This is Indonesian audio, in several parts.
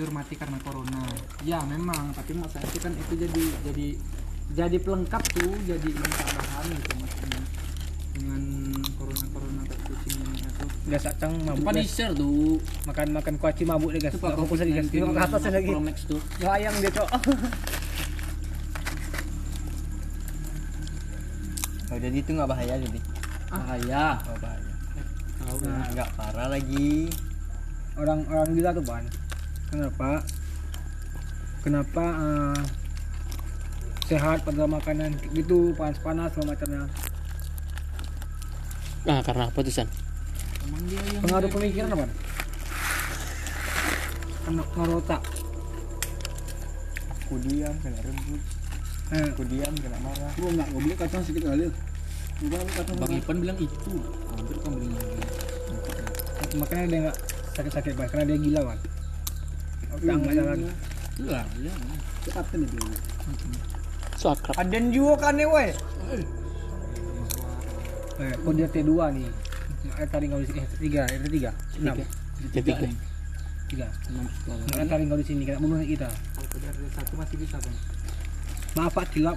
terlanjur mati karena corona ya memang tapi maksudnya itu kan itu jadi jadi jadi pelengkap tuh jadi ini tambahan gitu maksudnya dengan corona corona kayak kucing ini atau gas acang Itu mabuk gas. Punisher tuh. makan makan kuaci mabuk deh nggak Pak fokus lagi gas tengok ke atas lagi Pro Max tuh. layang dia cok Oh, jadi itu nggak bahaya jadi. Bahaya. Oh, bahaya. tahu Nah, nggak parah lagi. orang orang gila tuh ban kenapa kenapa eh, sehat pada makanan gitu panas panas segala macamnya Nah, karena apa tuh San? emang dia yang pengaruh pemikiran apa pengaruh otak Aku diam kena rebut. eh, Aku diam kena marah. Gua enggak gua beli kacang sedikit kali. Gua beli kacang Bang Ipan bilang itu. Hampir kan beli makanya dia nggak sakit-sakit banget karena dia gila kan nggak jalan Iya, iya. cepat nih. Aden juga kan nih, weh. eh, kok dia T2 nih eh, tadi nggak di sini eh, tiga eh, tiga enam Tiga. tiga Enam nggak tadi nggak di sini kena bunuh kita ada satu masih bisa bang maaf pak kilap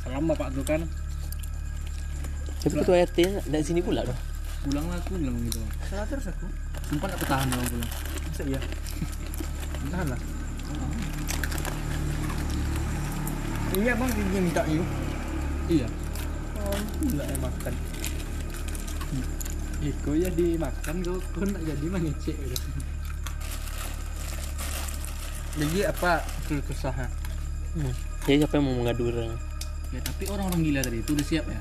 salam bapak tuh kan Tapi ketua RT dari sini pula dong. Pulang lah aku bilang gitu. Salah terus aku. Sumpah gak ketahan kalau pulang. Masa iya? Lah. Iya bang, dia minta yuk. Iya. Oh, gila ya makan. Iko ya dimakan kau kau nak jadi mangecek gitu. Jadi apa keluh kesahnya? Hmm. Jadi siapa yang mau mengadu orang? Ya tapi orang-orang gila tadi itu udah siap ya.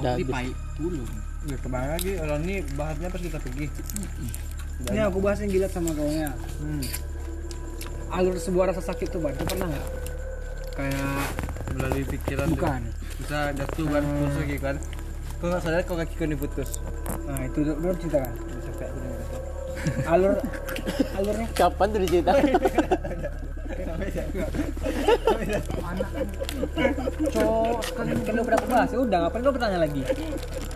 Aku di pai dulu. Ya ke mana lagi? Orang ini bahasnya pas kita pergi. ini aku bahas yang gila sama kaunya Hmm. Alur sebuah rasa sakit tuh ban Kau pernah nggak kayak Melalui pikiran. tuh. bukan Bisa jatuh kan, putus lagi kan. Kau nggak sadar kau kaki kau diputus. nah itu udah udah cerita kan dengar itu. alur alurnya Kapan tuh diceritakan? cowok kan kan udah bahas ya udah ngapain kau bertanya lagi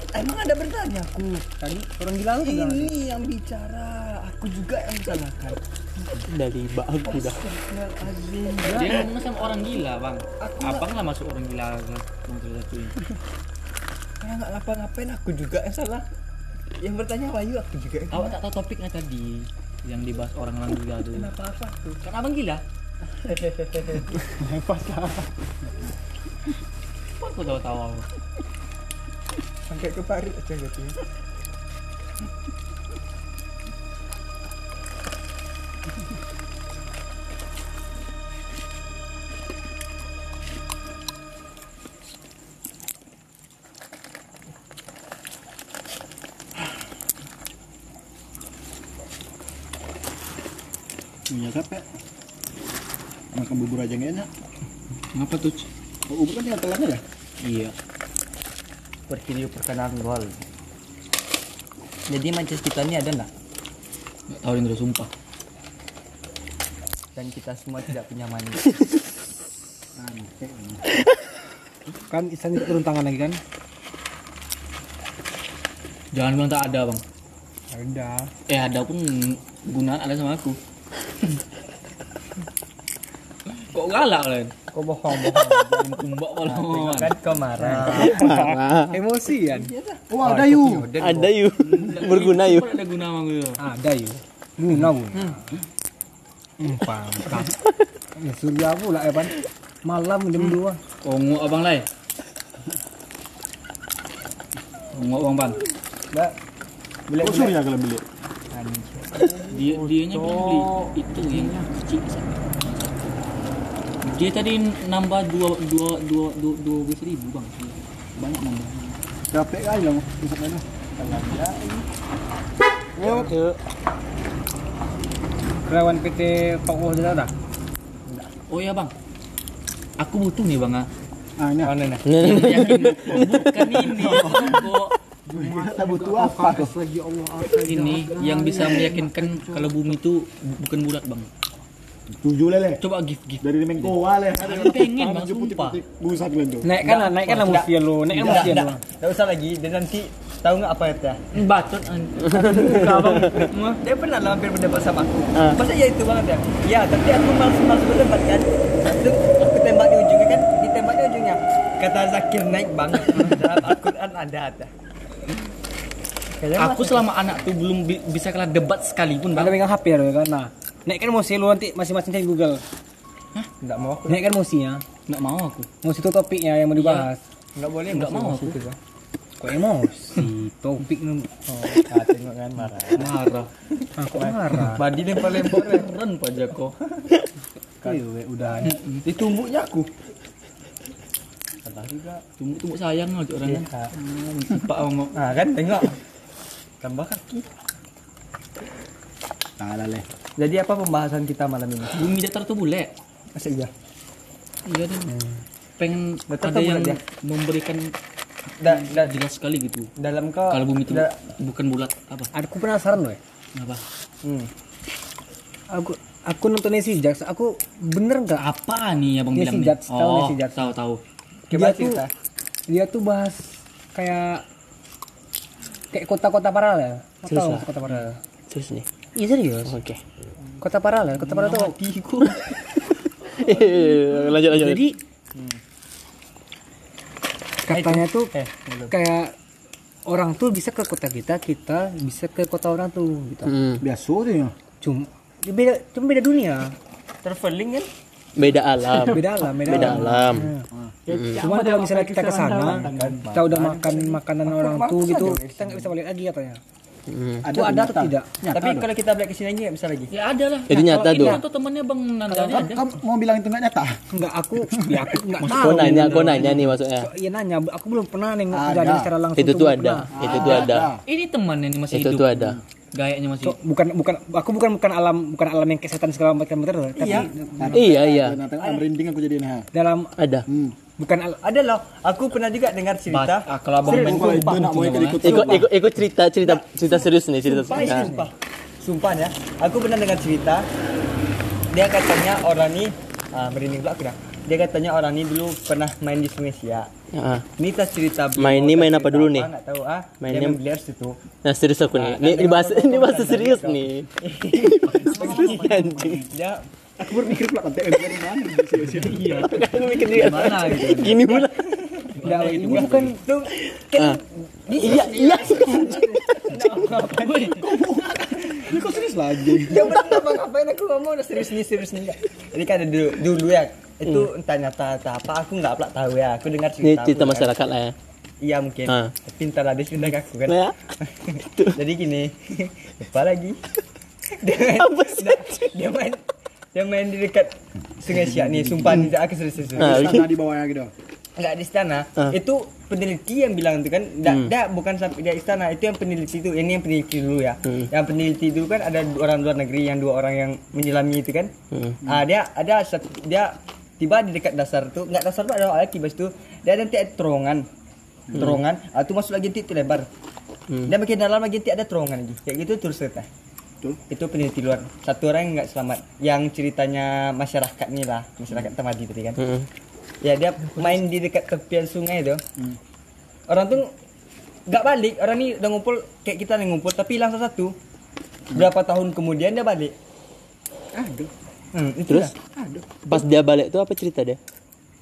Emang ada bertanya aku. tadi orang gila lu bilang Ini yang bicara. Aku juga yang Dari bagu dah. Azim. Dia ngomong sama orang gila bang. Abang lah masuk orang gila kan. Yang satu-satunya. Karena nggak ngapa-ngapain aku juga yang salah. Yang bertanya Wahyu aku juga Awak tak tahu topiknya tadi yang dibahas orang-orang gila tuh. Kenapa apa tuh? Kan abang gila. pas lah Kok aku tahu-tahu aku. Sampai ke Paris aja gitu. Bubur aja nggak enak. Ngapa tuh? Oh, bubur kan tinggal telannya ya. Iya. Bervideo perkenalan gol. Jadi Manchester kita ini ada nggak? Gak tahu Indra sumpah. Dan kita semua tidak punya mani. kan Isan itu turun tangan lagi kan Jangan bilang tak ada bang. udah Eh ada pun gunaan ada sama aku. Kok galak kalian? Kau bohong bohong. Kumbak balon. kan kau marah. Parah. emosi kan Oh, ada yuk. Ada yuk. Berguna yuk. Ada guna sama gue. ada yuk guna bu hmm, pantang ya, surya pula ya pan malam jam dua Ongo abang lai. Ongo bang pan. Mbak. Beli Oh, surya kalau beli. Dia dianya bilang beli itu yang kecil. Dia tadi nambah dua dua dua dua dua belas ribu bang. Banyak nambah. Capek kali lah besok itu. Yuk. Karyawan PT Pak Wah dah Oh ya bang. Aku butuh nih bang ah. Ah, ini Mana nih? Yakin bukan ini kok. kita butuh apa Ini yang bisa meyakinkan kalau bumi itu bukan bulat bang. Tujuh lele. Coba gift gift. Dari Mengko wale. Aku pengen bang sumpah. Busa kalian tuh. Naik kan lah, naik kan mustian lu, naik kan mustian lu. enggak. Usah lagi. Dan nanti tahu nggak apa ya? Bacot Dia pernah lah hampir berdebat sama aku. Masa ya itu banget ya? Ya, tapi aku malas-malas berdebat kan. Lalu aku tembak di ujungnya kan, ditembak di ujungnya. Kata Zakir naik bang. Dalam Al-Quran ada ada. Kayaknya Aku selama anak tuh belum bi- bisa kelar debat sekalipun Ada bang. pegang HP lu kan. Nah, naik kan musti lu nanti masing-masing cari Google. Enggak mau aku. Naik kan musinya. Nggak mau aku. Musti itu topiknya yang mau dibahas. Enggak boleh, Nggak mau aku. Kok emosi? Topik nu. Oh, ah, tengok kan marah. Marah. Ah, kok marah? Badi lempar-lempar. Keren Pak Joko. Iya, udah. Ditumbuknya aku. Salah juga. Tumbuk-tumbuk sayang aja orang kan. Pak ngomong. Nah kan tengok. Tambah kaki. Salah leh. Jadi apa pembahasan kita malam ini? Bumi datar tuh bule. Masa iya? Iya deh. Pengen Datar ada yang ya? memberikan Da, da, jelas sekali gitu. dalam kau Kalau bumi itu da- bukan bulat apa? Aku penasaran loh. Apa? hmm. Aku aku nonton Nancy Jax, aku bener nggak Apa nih abang Nancy bilang nih? Judge, tahu Oh, Nancy Judge. tahu tahu. Coba dia tuh dia tuh bahas kayak kayak kota-kota paralel. Kau Serius lah? kota paralel? Terus nih. Iya serius. Oke. Kota paralel, kota paralel tuh. lanjut lanjut. Jadi katanya tuh Eh, kayak orang tuh bisa ke kota kita, kita bisa ke kota orang tuh gitu. Hmm, Biasa tuh ya. Cuma beda cuma beda dunia. traveling kan? beda alam. Beda alam, beda, Beda alam. alam. Hmm. Cuma kalau misalnya kita ke sana, kita udah makan makanan orang tuh gitu, kita nggak bisa balik lagi katanya. Hmm. Itu ada atau tidak? Tapi kalau kita balik ke sini lagi nggak bisa lagi. Ya ada lah. Jadi nyata Ini tuh. kan tuh temannya bang Nanda ini ada. Kamu mau bilang itu nggak nyata? Enggak, aku ya aku enggak tahu. Kau nanya, kau nanya nih maksudnya. Iya nanya, aku belum pernah nengok Ada. kejadian secara langsung. Itu tuh ada, pernah. itu tuh ada, Ini temannya nih masih itu hidup. tuh ada. Gayanya masih. So, bukan bukan aku bukan bukan alam bukan alam yang kesehatan segala macam betul, tapi Iya. Iya iya, Nah, merinding aku jadi nah. dalam ada. Hmm. Bukan Ada loh. Aku pernah juga dengar cerita. Ah, kalau abang main itu nak mau ikut abang, ikut Ikut ikut ikut cerita cerita cerita serius nih cerita. Sumpah, Nah. sumpah. Sumpah ya. Aku pernah dengar cerita. Dia katanya orang ini ah, merinding pula aku dah. Dia katanya orang ini dulu pernah main di Sungai Siak. Ah. Ini tas cerita beliau, Main ini main apa dulu nih? Nggak tahu ah. Mainnya- biliar situ. Nah serius aku nih. Ini, ini bahasa ini bahasa serius nih. Serius anjing. Dia Aku berpikir pula konten dari mana? Iya. Aku mikir dia mana gitu. gini pula. Nah, ini bukan Tuh kan Ah. Iya iya. Ini kok serius lagi? Ya bang, ngapain aku ngomong udah serius nih serius nih. Jadi kan ada dulu, dulu ya. Itu entah nyata atau apa aku nggak pernah tahu ya. Aku dengar Ini cerita. cerita aku, kan. masyarakat lah ya. Iya mungkin. Ah. Pintar ada pindah ke aku kan. Nah, ya. Jadi gini, lupa lagi. Dia main, Apa sih? dia, dia main dia main di dekat Sungai Siak nih, sumpah nih aku serius serius. Ah, Sana di bawahnya gitu. Enggak di istana. Ah. Itu peneliti yang bilang itu kan. Da, Hmm. bukan sampai di istana, itu yang peneliti itu. Ini yang peneliti dulu ya. Hmm. Yang peneliti dulu kan ada dua orang luar negeri yang dua orang yang menyelami itu kan. Hmm. Ah dia ada satu, dia tiba di dekat dasar tuh, enggak dasar tuh ada lagi bas tuh. Dia ada nanti ada terowongan. Terowongan, ah tuh masuk lagi itu lebar. Hmm. Dia makin dalam lagi nanti ada terowongan lagi. Kayak gitu terus cerita. Betul. Itu peneliti luar. Satu orang yang enggak selamat. Yang ceritanya masyarakat nih lah, masyarakat Tamadi tadi kan. Hmm. Ya dia main di dekat tepian sungai itu. Orang tuh nggak balik. Orang ini udah ngumpul kayak kita nih ngumpul tapi hilang satu. Berapa tahun kemudian dia balik. Aduh. Hmm, itu Terus dah. pas dia balik tuh apa cerita dia?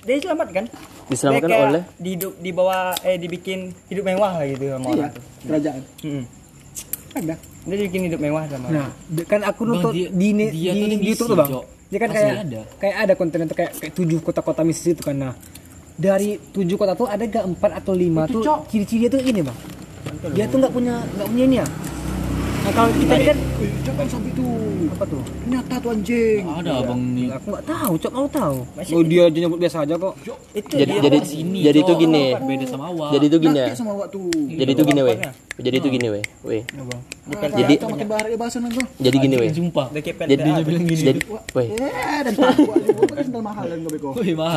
dia selamatkan. Diselamatkan dia kayak oleh di hidup di bawah eh dibikin hidup mewah lah gitu sama Iya. orang. Kerajaan. Hmm. Ada. Dia bikin hidup mewah sama Nah, di- kan aku Bang, nonton dia- di di, di, tuh ada di YouTube tuh bang. Dia kan kayak ada. kayak ada konten itu kayak kayak tujuh kota-kota misi itu kan. Nah, dari tujuh kota tuh ada gak empat atau lima tuh ciri-cirinya tuh ini bang. Dia tuh nggak punya nggak punya ini ya. Nah kalau kita kan Eh, jangan sampai itu. apa tuh? Nyata tuh anjing. Ada abang nih. Aku nggak tahu, cok kamu tahu. Masih- Oh dia aja nyebut biasa aja kok. Itu jadi dia jadi sini, jadi Cok. tuh gini. Beda sama awal. Jadi tuh gini ya. Sama waktu. Jadi tuh gini weh. Jadi tuh gini weh. Weh. Jadi Jadi- makin bahar ya bahasa nanti. Jadi gini weh. Kayak Jadi PLTA. bilang gini. Jadi weh. Eh, dan kan mahal dan.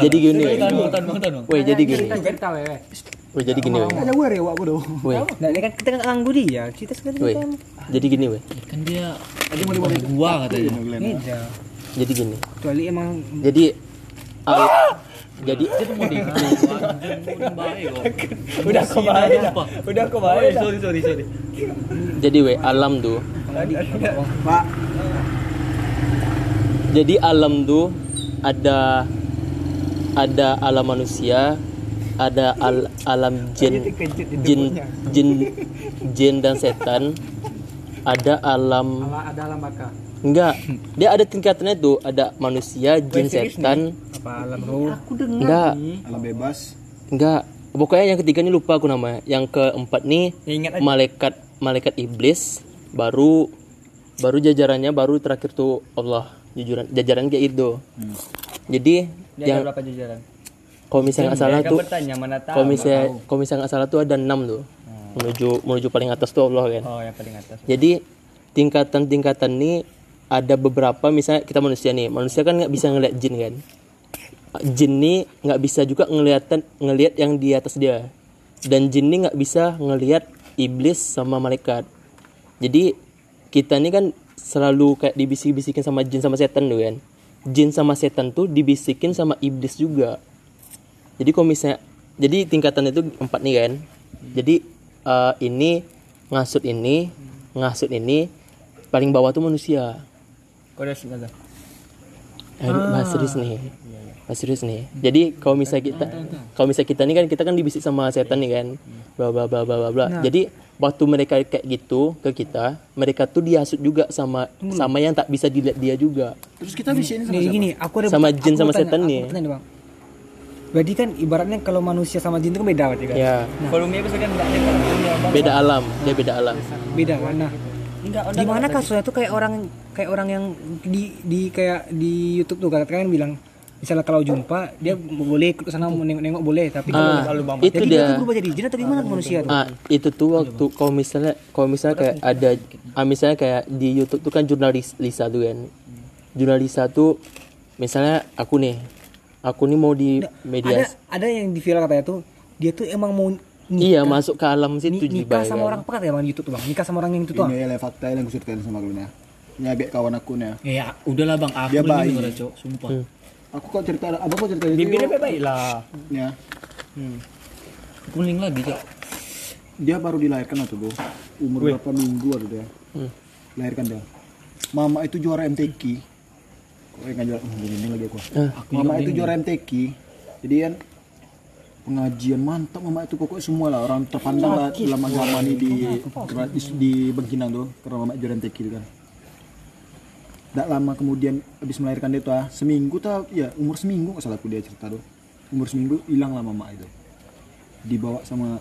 Jadi gini weh. Tahan, tahan, tahan, tahan. Weh jadi gini. Cerita wewe. Weh jadi gini weh. Aja gue rewa aku doh. Weh. Nah ini kan kita nggak nganggu dia. Kita sekali Weh. kan. Jadi gini weh. Kan dia Aja mau dibawa gua katanya. Beda. jadi gini kecuali emang jadi al- jadi Udah kau bahaya dah. Udah kau bahaya dah. sorry sorry sorry jadi we alam tuh Pak, jadi alam tuh ada ada alam manusia ada al- alam jin jin jin jin dan setan. Ada alam. Ala ada alam baka. enggak. Dia ada tingkatannya tuh. Ada manusia jin setan. apa alam roh enggak. alam bebas. enggak. Pokoknya yang ketiga ini lupa aku namanya yang keempat nih Ya, ingat aja. malaikat malaikat iblis. Baru baru jajarannya baru terakhir tuh Allah. Jujuran jajaran kayak itu jadi Dia yang ada berapa jajaran? Kalau misalnya nggak salah tuh bertanya mana tahu. kalau misalnya kalau misalnya nggak salah tuh ada enam tuh. Menuju menuju paling atas tuh Allah kan. Oh, yang paling atas. jadi tingkatan-tingkatan ini ada beberapa misalnya kita manusia nih manusia kan nggak bisa ngeliat jin kan. Jin nih nggak bisa juga ngeliatan ngelihat yang di atas dia. Dan jin nih nggak bisa ngelihat iblis sama malaikat. Jadi kita nih kan selalu kayak dibisik-bisikin sama jin sama setan tuh kan. Jin sama setan tuh dibisikin sama iblis juga jadi kalau misalnya jadi tingkatan itu empat nih kan? Jadi eh, ini ngasut ini ngasut ini paling bawah tuh manusia. Kau udah. Eh, bahas serius nih. Bahas serius nih. Jadi kalau misalnya kita kalau misalnya kita nih kan kita kan dibisik sama setan nih kan? Bla bla bla bla bla bla. Jadi waktu mereka kayak gitu ke kita mereka tuh dihasut juga sama sama yang tak bisa dilihat dia juga. Terus kita di sini sama nih gini aku ada Sama jin sama setan nih. Berarti kan ibaratnya kalau manusia sama jin itu kan beda berarti kan? Ya. Volumenya besar kan enggak ada volumenya. Bang. beda alam dia beda alam. Beda kan? Nah. Enggak, di mana kasusnya tuh kayak orang kayak orang yang di di kayak di YouTube tuh kan bilang misalnya kalau jumpa dia boleh ikut ke sana mau nengok-nengok boleh tapi kalau ah, itu jadi dia dia. berubah jadi jin atau gimana manusia tuh? Ah itu tuh waktu kalau misalnya kalau misalnya kayak ada ah, misalnya kayak di YouTube tuh kan jurnalis Lisa tuh kan. Jurnalis Lisa tuh misalnya aku nih aku nih mau di ada media ada yang di viral katanya tuh dia tuh emang mau iya masuk ke alam situ ni- nikah sama kan. orang pekat ya bang di YouTube tuh bang nikah sama orang yang itu tuh Ini adalah fakta yang gue ceritain sama kalian ya. Ini agak kawan aku nih. ya udahlah bang aku Dia baik. cok sumpah Aku kok cerita apa kok cerita? Bibirnya baik-baik lah. Ya. kuning lagi cok Dia baru dilahirkan atau bro? Umur berapa minggu ada dia? Lahirkan dia. Mama itu juara MTQ. Hmm, ini lagi aku. Mama itu juara MTQ. Jadi kan pengajian mantap mama itu pokoknya semua lah. Orang terpandang lah dalam agama ini di di, di Bengkinang tuh karena mama juara MTQ itu kan. Tidak lama kemudian habis melahirkan dia tuh ah, seminggu tuh ya umur seminggu nggak salah aku dia cerita tuh. Umur seminggu hilang lah mama itu. Dibawa sama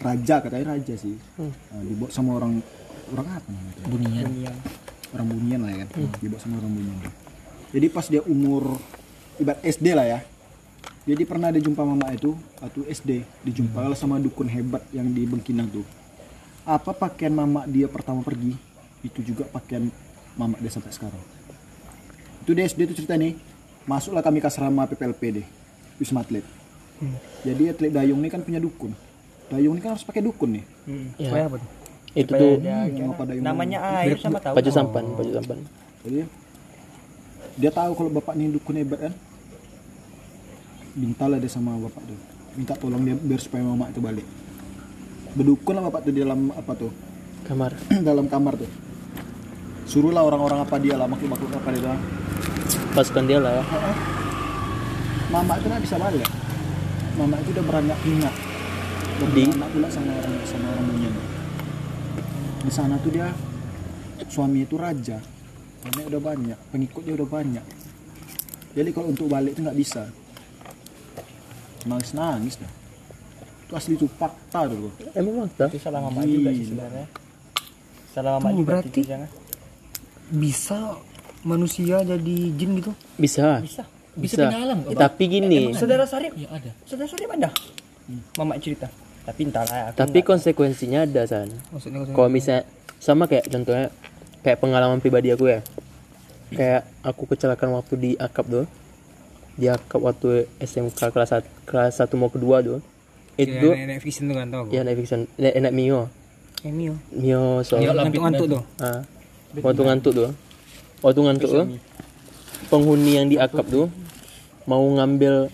raja katanya raja sih. Nah, dibawa sama orang orang apa namanya bunian. Orang bunian lah ya kan. Dibawa sama orang bunian jadi pas dia umur ibarat SD lah ya. Jadi pernah dia jumpa mama itu atau SD dijumpa lah sama dukun hebat yang di Bengkinang tuh. Apa pakaian mama dia pertama pergi? Itu juga pakaian mama dia sampai sekarang. Itu di SD itu cerita nih masuklah kami ke asrama PPLP deh Wisma Atlet. Jadi atlet dayung ini kan punya dukun. Dayung ini kan harus pakai dukun nih. Ya, Supaya apa tuh? Itu tuh dayung? Namanya air sama tahu. baju sampan baju sampan. Jadi dia tahu kalau bapak ini dukun hebat kan. Mintalah dia sama bapak tuh. Minta tolong dia biar supaya mama itu balik. Berdukun lah bapak tuh di dalam apa tuh? kamar dalam kamar tuh. Suruhlah orang-orang apa dia lah makhluk-makhluk apa dia lah. pasukan dia lah ya Mama itu nggak bisa balik. Mama itu udah beranjak pinak. Udah Di? beranak pula sama orang sama orang. Di sana tuh dia suami itu raja. Karena udah banyak, pengikutnya udah banyak. Jadi kalau untuk balik itu nggak bisa. Nangis nangis dah. Itu asli itu fakta tuh. bro. emang fakta Itu salah mama juga sih sebenarnya. Salah mama juga berarti- jangan. bisa manusia jadi jin gitu bisa Bisa. bisa bisa pindah alam kok tapi gini Saudara Sarip, ya ada saudara Sarip ada. Mama cerita. Tapi entah lah. Aku tapi nggak- konsekuensinya ada san kalau misalnya sama kayak contohnya kayak pengalaman pribadi aku ya. Kayak aku kecelakaan waktu di akap tuh. Di akap waktu SMK kelas 1 kelas 1 mau kedua tuh. Itu nenek fiction tuh kan tau ya naik fiction naik, naik mio. Ya Mio. Mio soal ngantuk-ngantuk tuh? Ah. Waktu ngantuk tuh. Waktu ngantuk tuh. Penghuni yang di akap tuh mau ngambil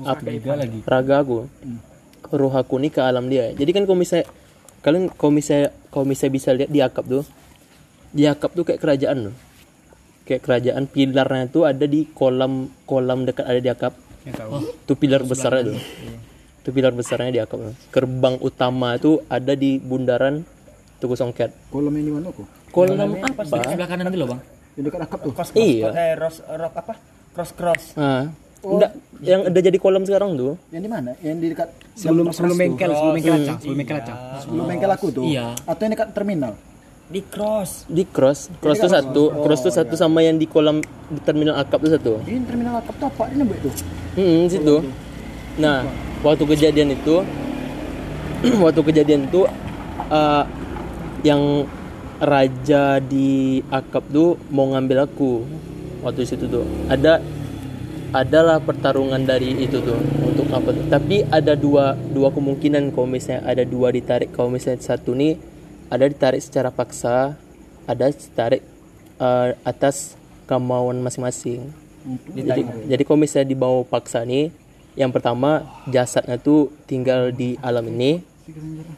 apa lagi. raga aku. Roh aku nih ke alam dia. Jadi kan kalau misalnya kalian kalau misalnya kalau misalnya bisa lihat di akap tuh di akap tuh kayak kerajaan loh kayak kerajaan pilarnya tuh ada di kolam kolam dekat ada di akap itu pilar besarnya tuh itu pilar besarnya di akap tuh. gerbang utama itu ada di bundaran Tugu Songket Kolam yang di mana kok? kolam Pas di apa sebelah kanan loh bang. Yang dekat akap tuh. Cross Iya. Eh, ros, rock apa? Cross cross. ah enggak yang udah jadi kolam sekarang tuh Yang di mana? Yang di dekat sebelum sebelum bengkel sebelum bengkel acang sebelum bengkel acang Sebelum bengkel aku tuh. Iya. Atau yang dekat terminal. Di cross. di cross cross tuh satu cross tuh satu sama yang di kolam di terminal akap tuh satu Ini terminal akap tuh apa? Ini buat tuh. Hmm, situ. Nah, waktu kejadian itu, waktu kejadian itu, eh, yang raja di akap tuh mau ngambil aku waktu situ tuh. Ada adalah pertarungan dari itu tuh untuk apa tuh. Tapi ada dua dua kemungkinan kalau misalnya ada dua ditarik. Kalau misalnya satu nih ada ditarik secara paksa, ada ditarik eh, atas kemauan masing-masing. Jadi, jadi kalau misalnya dibawa paksa nih, yang pertama jasadnya tuh tinggal di alam ini,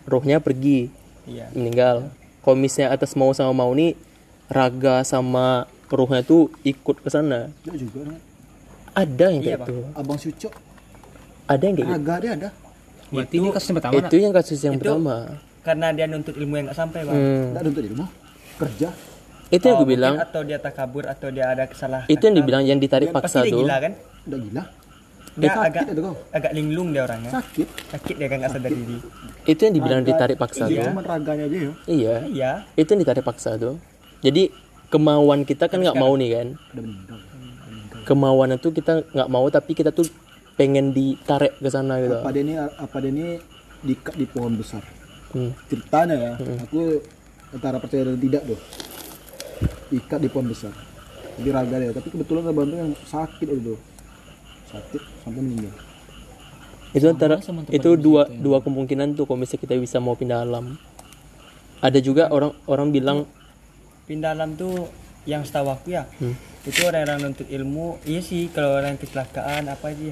rohnya pergi, Iya. meninggal. Kalau misalnya atas mau sama mau nih, raga sama rohnya tuh ikut ke sana. Juga. Ada yang Iya, kayak gitu. Abang Suco. Ada yang kayak gitu. Agak dia ada. berarti ini kasus yang pertama Itu yang kasus yang Itu- pertama. Karena dia nuntut ilmu yang nggak sampai bang. Hmm. Di rumah. Kerja. Itu yang Oh, gue bilang. atau dia takabur atau dia ada kesalahan. Itu yang dibilang yang ditarik paksa tuh. gila kan? Udah gila. Dia sakit agak itu agak linglung dia orangnya. Sakit. Sakit dia kan nggak sadar diri. Itu yang dibilang ditarik paksa Iya. tuh. Cuma raganya aja ya. Iya. Iya. Itu yang ditarik paksa tuh. Jadi kemauan kita kan nggak mau nih kan. Kemauan itu kita nggak mau tapi kita tuh pengen ditarik ke sana gitu. Apa dia ini apa dia ini diikat di pohon besar. Hmm. Ceritanya ya, aku antara percaya dan tidak tuh. Ikat di pohon besar. Jadi raga dia, tapi kebetulan ada bantu yang sakit itu. Sakit sampai meninggal. itu antara itu dua dua kemungkinan tuh kalau misalnya kita bisa mau pindah alam ada juga orang orang bilang Pindah alam tuh yang setahu aku ya. Hmm. Itu orang-orang nuntut ilmu. Iya sih kalau orang kecelakaan apa aja.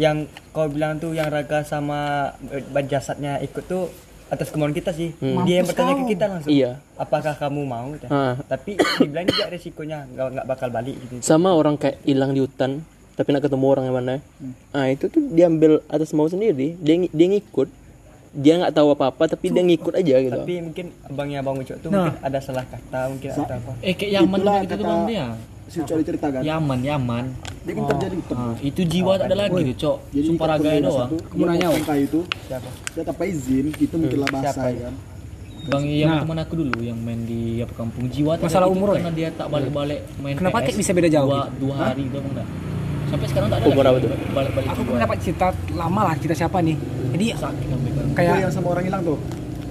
Yang kau bilang tuh yang raga sama eh, jasadnya ikut tuh atas kemauan kita sih. Dia yang bertanya ke kita langsung. Hmm. iya Apakah kamu mau? Gitu. Ah. Tapi dibilang juga resikonya nggak nggak bakal balik gitu. sama orang kayak hilang di hutan tapi nak ketemu orang yang mana ah itu tuh diambil atas mau sendiri dia dia ngikut dia nggak tahu apa apa tapi dia ngikut aja gitu Tapi mungkin abangnya abang Ucok tuh mungkin ada salah kata mungkin ada apa. Eh kayak Itulah juga gitu tuh kata- bang dia. Si Uco diceritakan. Yaman, Yaman. Dia kan terjadi di Ah, itu jiwa tak ada lagi tuh, Cok. Jadi Sumpah bendera doang. dia potong kayu itu. Siapa? Saya tanpa izin, itu mungkin lah bahasa Siapa ya kan. Bang yang teman aku dulu yang main di apa kampung jiwa Masalah umur, karena dia tak balik-balik main Kenapa kayak bisa beda jauh dua, dua hari itu bang enggak. Sampai sekarang tak ada Umur apa tuh? Balik-balik aku pun dapat cerita lama lah cerita siapa nih jadi kan. Kayak yang sama orang hilang tuh.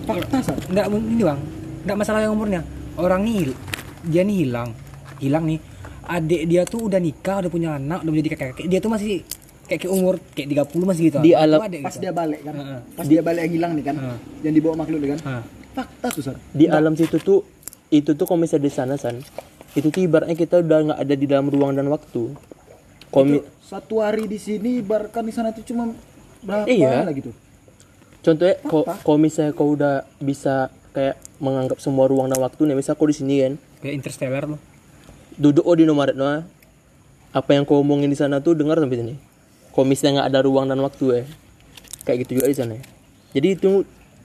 Fakta sah. enggak ini bang enggak masalah yang umurnya orang nih hil- dia nih hilang hilang nih adik dia tuh udah nikah udah punya anak udah menjadi kakek dia tuh masih kayak, kayak umur kayak 30 masih gitu Di alam- adik Pas gitu. dia balik kan. Heeh. Pas dia balik yang hilang nih kan. Heeh. Yang dibawa makhluk nih kan. Heeh. Fakta tuh sar. di alam situ tuh itu tuh kalau misalnya di sana san itu tuh ibaratnya kita udah nggak ada di dalam ruang dan waktu Komi, Itu satu hari di sini ibaratkan di sana tuh cuma berapa Iya. lah gitu. contohnya kok kalau misalnya kau udah bisa kayak menganggap semua ruang dan waktu nih misalnya kau di sini kan kayak interstellar loh duduk oh di nomor no apa yang kau omongin di sana tuh dengar sampai sini kalau misalnya nggak ada ruang dan waktu ya kayak gitu juga di sana ya. jadi itu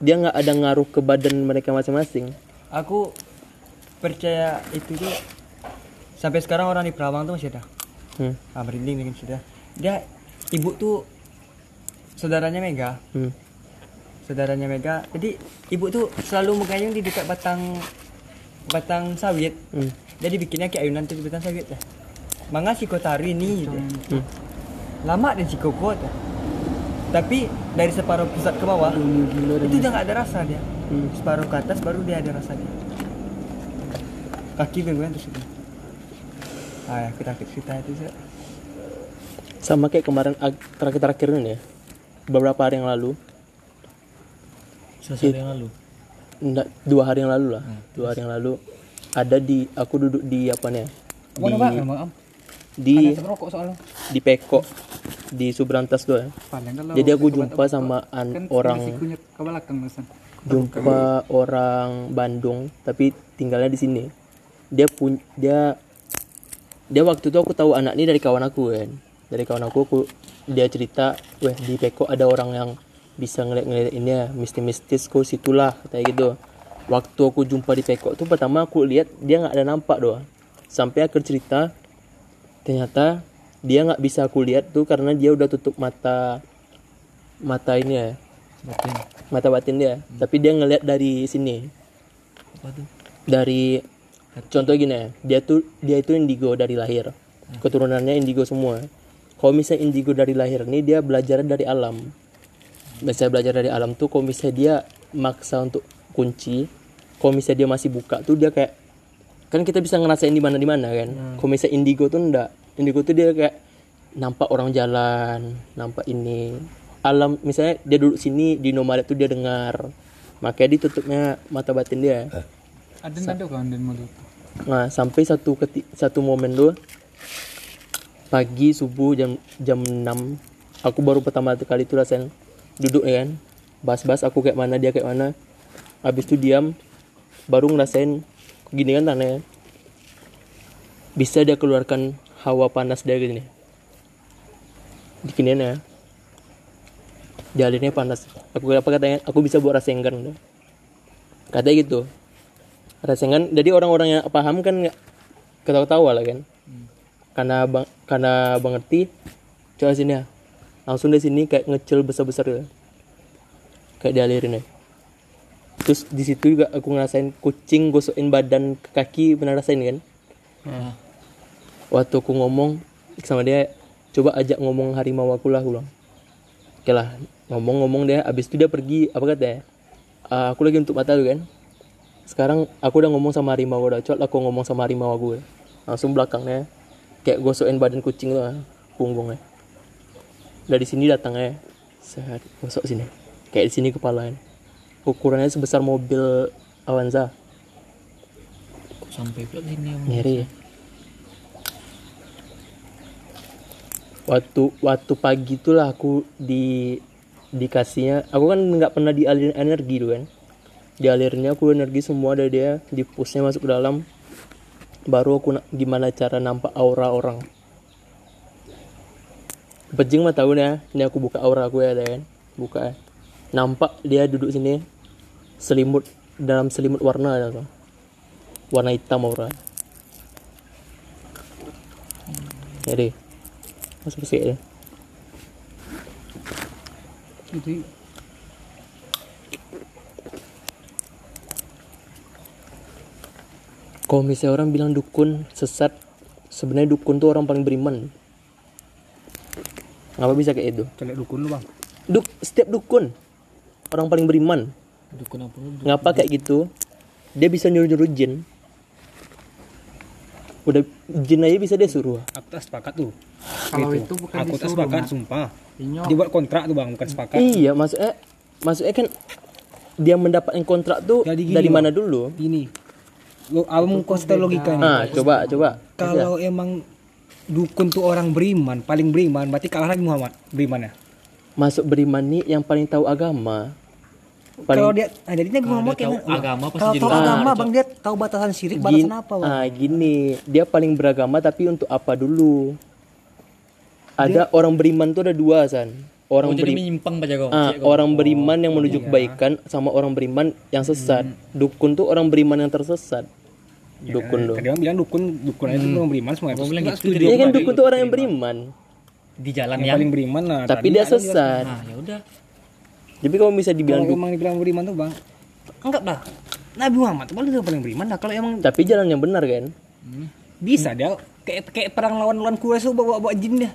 dia nggak ada ngaruh ke badan mereka masing-masing Aku percaya itu tuh sampai sekarang orang di Perawang tuh masih ada. hmm. Ah, merinding dengan sudah. Dia ibu tuh saudaranya Mega, Hmm. saudaranya Mega. Jadi ibu tuh selalu mengayung di dekat batang batang sawit. Hmm. Jadi bikinnya kayak ayunan tuh di batang sawit ya. Manga si kotari nih. gitu. Hmm. Lama dan si kokot. ya. Tapi dari separuh pusat ke bawah itu udah nggak ada rasa dia. Hmm. Separuh ke atas baru dia ada rasa dia. Kaki gue terus itu. Ah, ya, kita kita itu sih. sama kayak kemarin terakhir-terakhir ini ya beberapa hari yang lalu Selesai yang lalu. Enggak dua hari yang lalu lah dua hari yang lalu ada di aku duduk di apa nih di, am? di di Peko di Subrantas tuh ya. Jadi aku jumpa sama an kan orang jumpa orang Bandung tapi tinggalnya di sini. Dia pun dia dia waktu itu aku tahu anak ini dari kawan aku kan. Dari kawan aku aku dia cerita, "Weh, di Peko ada orang yang bisa ngeliat-ngeliat ini ya, mistis-mistis kok situlah," kayak gitu. Waktu aku jumpa di Peko tuh pertama aku lihat dia nggak ada nampak doang. Sampai akhir cerita ternyata dia nggak bisa aku lihat tuh karena dia udah tutup mata mata ini ya. Batin. mata batin dia. Tapi dia ngelihat dari sini. Apa tuh? dari contoh gini ya dia tuh dia itu indigo dari lahir. Keturunannya indigo semua. Kalau misalnya indigo dari lahir nih dia belajar dari alam biasanya belajar dari alam tuh kalau misalnya dia maksa untuk kunci kalau misalnya dia masih buka tuh dia kayak kan kita bisa ngerasain di mana di mana kan? Kalau misalnya indigo tuh enggak. Indigo tuh dia kayak nampak orang jalan nampak ini. Alam misalnya dia duduk sini di nomad tuh dia dengar. Makanya ditutupnya mata batin dia. Ada ada kan dan mau Nah, sampai satu keti satu momen tuh pagi subuh jam jam 6 aku baru pertama kali tuh rasain duduk ya kan. Bahas-bahas aku kayak mana dia kayak mana. Habis itu diam baru ngerasain gini kan tanahnya. Bisa dia keluarkan hawa panas dia gini. Dikinian ya. Jalannya panas. Aku apa katanya? Aku bisa buat rasengan. Katanya gitu rasengan jadi orang-orang yang paham kan nggak ketawa-tawa lah kan karena bang karena bang ngerti coba sini ya langsung dari sini kayak ngecil besar-besar gitu. Kayak dialirin ya terus di situ juga aku ngerasain kucing gosokin badan ke kaki pernah rasain kan? Waktu aku ngomong sama dia coba ajak ngomong harimau aku lah aku bilang. Oke lah ngomong-ngomong dia abis itu dia pergi apa katanya "Ah, aku lagi untuk mata tuh kan? Sekarang aku udah ngomong sama harimau udah cot aku ngomong sama harimau aku. Langsung belakangnya kayak gosokin badan kucing tuh ah, punggungnya dari sini datangnya set gosok sini. Kayak di sini kepalanya ukurannya sebesar mobil Avanza. Kok sampai pula sini Om? ngeri ya waktu waktu pagi itulah aku di dikasihnya. Aku kan nggak pernah dialirin energi tuh kan. Dialirinnya aku energi semua dari dia. Dipusnya masuk ke dalam. Baru aku na- gimana cara nampak aura orang Bejing mah tahu nih ya ini aku buka aura aku ya ada kan buka. Ya. nampak dia duduk sini selimut dalam selimut warna ada tuh warna hitam aura. Jadi masuk sih ya itu kalau misalnya orang bilang dukun sesat sebenarnya dukun tuh orang paling beriman ngapa bisa kayak itu Celek dukun lu, Bang. Duk, setiap dukun orang paling beriman Dukun apa lu? ngapa kayak gitu dia bisa nyuruh nyuruh jin udah jin aja bisa dia suruh Aku tak sepakat tuh. kalau Gitu. itu bukan Aku tak sepakat, sumpah. Inyo. Dibuat kontrak tuh, Bang, bukan sepakat. iya maksudnya maksudnya kan dia mendapatkan kontrak tuh Jadi gini, dari Bang. mana dulu Gini. Lo kamu konsisten logika nih. nah coba coba Kalau emang dukun tuh orang beriman, paling beriman, berarti kalah lagi Muhammad beriman ya. masuk beriman nih yang paling tahu agama. Paling Kalau dia, nah jadinya Muhammad dia tahu kayak agama pasti Kalau tahu agama, Ah, Bang, dia tahu batasan syirik, batasan apa, Bang? ah, gini dia paling beragama tapi untuk apa dulu? Ada orang beriman tuh ada dua san. Orang Oh, beri- menyimpang baca kau. ah, orang beriman yang menuju kebaikan sama orang beriman yang sesat. Dukun tuh orang beriman yang tersesat dukun tuh Tadi orang bilang dukun, dukun itu orang beriman semua. Gua bilang gitu, setuju. Iya kan Dukun dukun tuh orang yang beriman di jalan Yang yang. paling beriman lah. tapi dia sesat Nah, ya udah. jadi kalau bisa dibilang Kalau dukun emang dibilang beriman tuh, Bang. Enggak lah. Nabi Muhammad tuh paling dia paling beriman lah. Kalau emang tapi jalan yang benar kan bisa dia kayak kayak perang lawan lawan Quraisy bawa bawa jin dia.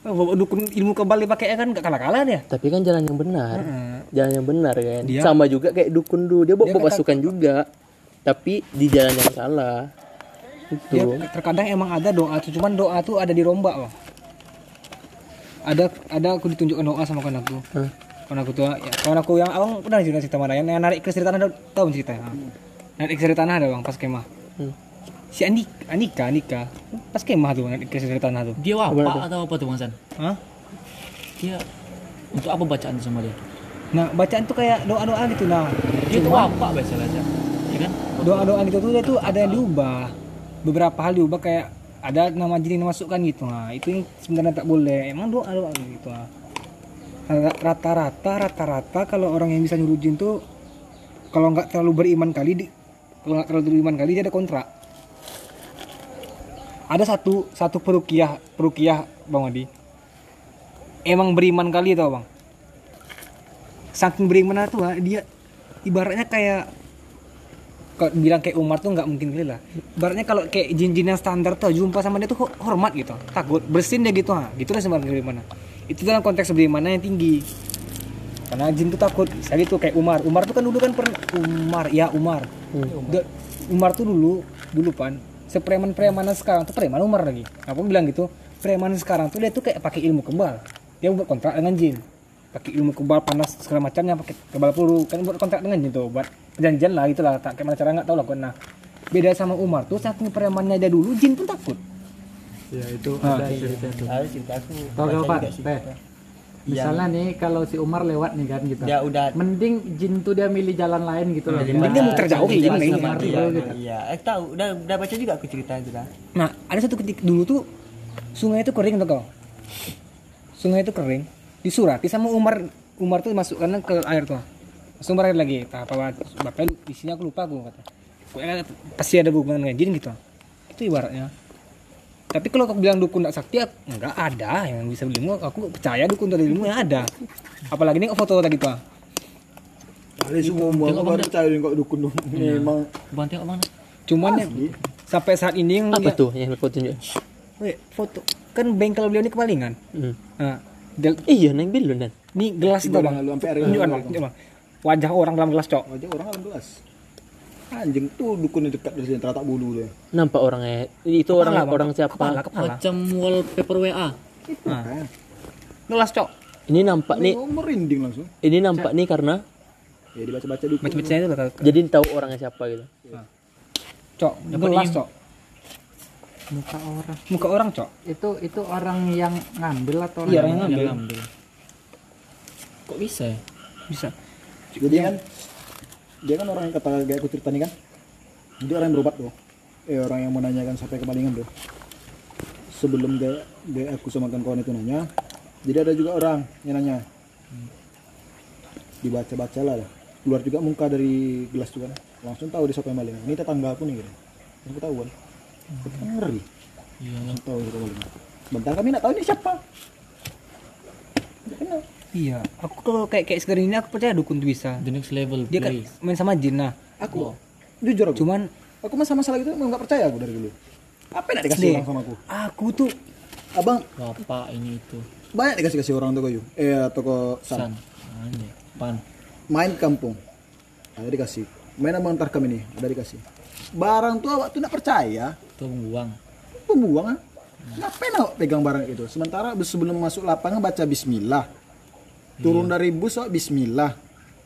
Bawa dukun ilmu kebal dia pakai kan gak kalah-kalah dia. tapi kan jalan yang benar jalan yang benar kan Dia- sama juga kayak dukun dulu dia bawa Dia bawa kata- pasukan juga tapi di jalan yang salah itu terkadang emang ada doa tuh, cuman doa tuh ada dirombak loh. Ada ada aku ditunjukkan doa sama kawan aku. Hah? Kawan aku tuh, ya, kawan aku yang abang pernah cerita cerita mana yang, yang narik ke tanah ada tahu ceritanya. Narik ke tanah ada bang pas kemah. Hmm. si Andi Anika Anika pas kemah tuh ke tanah tuh Dia apa atau apa tuh Bang San? Hah? Dia untuk apa bacaan tuh sama dia? nah bacaan tuh kayak doa doa gitu nah Dia tuh apa biasa aja. Ya kan? doa-doa gitu tuh dia tuh ada yang diubah. Beberapa hal diubah kayak ada nama jin yang dimasukkan gitu. Nah itu yang sebenarnya tak boleh. Emang doa doa gitu nah. rata-rata rata-rata kalau orang yang bisa nyuruh jin tuh kalau nggak terlalu beriman kali di kalau nggak terlalu beriman kali dia ada kontrak. Ada satu satu perukiah perukiah bang Adi. Emang beriman kali tau bang? Saking beriman tuh ah, dia ibaratnya kayak kalau bilang kayak Umar tuh nggak mungkin kali lah. Ibaratnya kalau kayak jin-jin yang standar tuh jumpa sama dia tuh ho- hormat gitu, takut bersin dia gitu ha. Gitu lah sebenarnya bagaimana. Itu dalam konteks bagaimana yang tinggi. Karena jin tuh takut. Saya gitu kayak Umar. Umar tuh kan dulu kan pernah Umar, ya Umar. Da- Umar tuh dulu dulu pan sepreman premanan sekarang tuh preman Umar lagi. Apa bilang gitu? Preman sekarang tuh dia tuh kayak pakai ilmu kebal. Dia buat kontrak dengan jin. Pakai ilmu kebal panas segala macamnya pakai kebal peluru kan buat kontrak dengan jin tuh buat perjanjian lah gitu lah tak kayak mana cara nggak tahu lah nah beda sama Umar tuh saking premannya dia dulu jin pun takut ya itu Ah. ada cerita tuh Harus cerita aku. Gak Pak? Teh. Misalnya nih kalau si Umar lewat nih kan gitu. Dia udah Mending jin tuh dia milih jalan lain gitu loh. Mending dia muter jauh kayak gimana ini Umar Iya, tuh gitu. iya. Eh tahu, udah udah baca juga aku cerita itu dah. nah ada satu ketik dulu tuh sungai itu kering tuh kau sungai itu kering disurati sama Umar Umar tuh masukkan ke air tuh sumber air lagi. Tak apa bapak lu isinya aku lupa aku kata. Pasti ada hubungan dengan jin gitu. Itu ibaratnya. Tapi kalau kau bilang dukun tak sakti aku- enggak ada. Yang bisa ilmu aku percaya dukun tuh ada ilmu yang ada. Apalagi ini foto tadi tuh Kali semua aku baru percaya kok dukun. Dukun. Memang. Tengok mana? cuman yang sampai saat ini yang Apa tuh yang foto tunjuk? Weh, foto. Kan bengkel beliau ini kemalingan Hmm. nah Iya, neng belum dan. ini gelas itu bang. tunjukkan tunjukkan, bang wajah orang dalam gelas cok aja orang dalam gelas. Anjing tuh dukun yang dekat dari sini teratak bulu tuh. Nampak orangnya. Itu orang Kepala, Bang. orang siapa? kepala kepala Macam wallpaper WA. nah. gelas cok Ini nampak nih. Oh, merinding langsung. Ini nampak nih karena Ya dibaca-baca dukun. macam-macamnya itu bakal jadi tahu orangnya siapa gitu. cok gelas cok Muka orang. muka orang cok Itu itu orang yang ngambil atau Iya, orang yang yang ngambil. Kok bisa ya? bisa Jadi kan dia kan orang yang kata kayak aku cerita nih kan. Dia orang yang berobat tuh. Eh orang yang menanyakan sampai kemalingan tuh. Sebelum dia, dia aku sama kawan itu nanya, jadi ada juga orang yang nanya. Dibaca-baca lah, keluar juga muka dari gelas tuh kan. Langsung tahu dia siapa yang maling. Ini tetangga aku nih gitu. Aku tahu kan. Kan ngeri. Iya. Tahu siapa maling. Bentar kami nak tahu ini siapa. Kenal. Iya aku kalau kayak kayak sekarang ini aku percaya dukun tuh bisa The next level dia kan main sama jin nah Aku jujur aku. cuman Aku masa masalah gitu emang nggak percaya aku dari dulu. Apa yang nak dikasih Deh. orang sama aku? aku tuh Abang Bapak ini itu. banyak dikasih kasih orang tuh kayu. Eh toko San. san. Anjay. Pan. Main kampung. Ada dikasih. Main sama antar kami nih, ada dikasih. Barang tuh awak tuh nak percaya, Itu membuang. pembuangan. Ngapain awak pegang barang itu? Sementara sebelum masuk lapangan baca bismillah. Turun dari bus awak bismillah.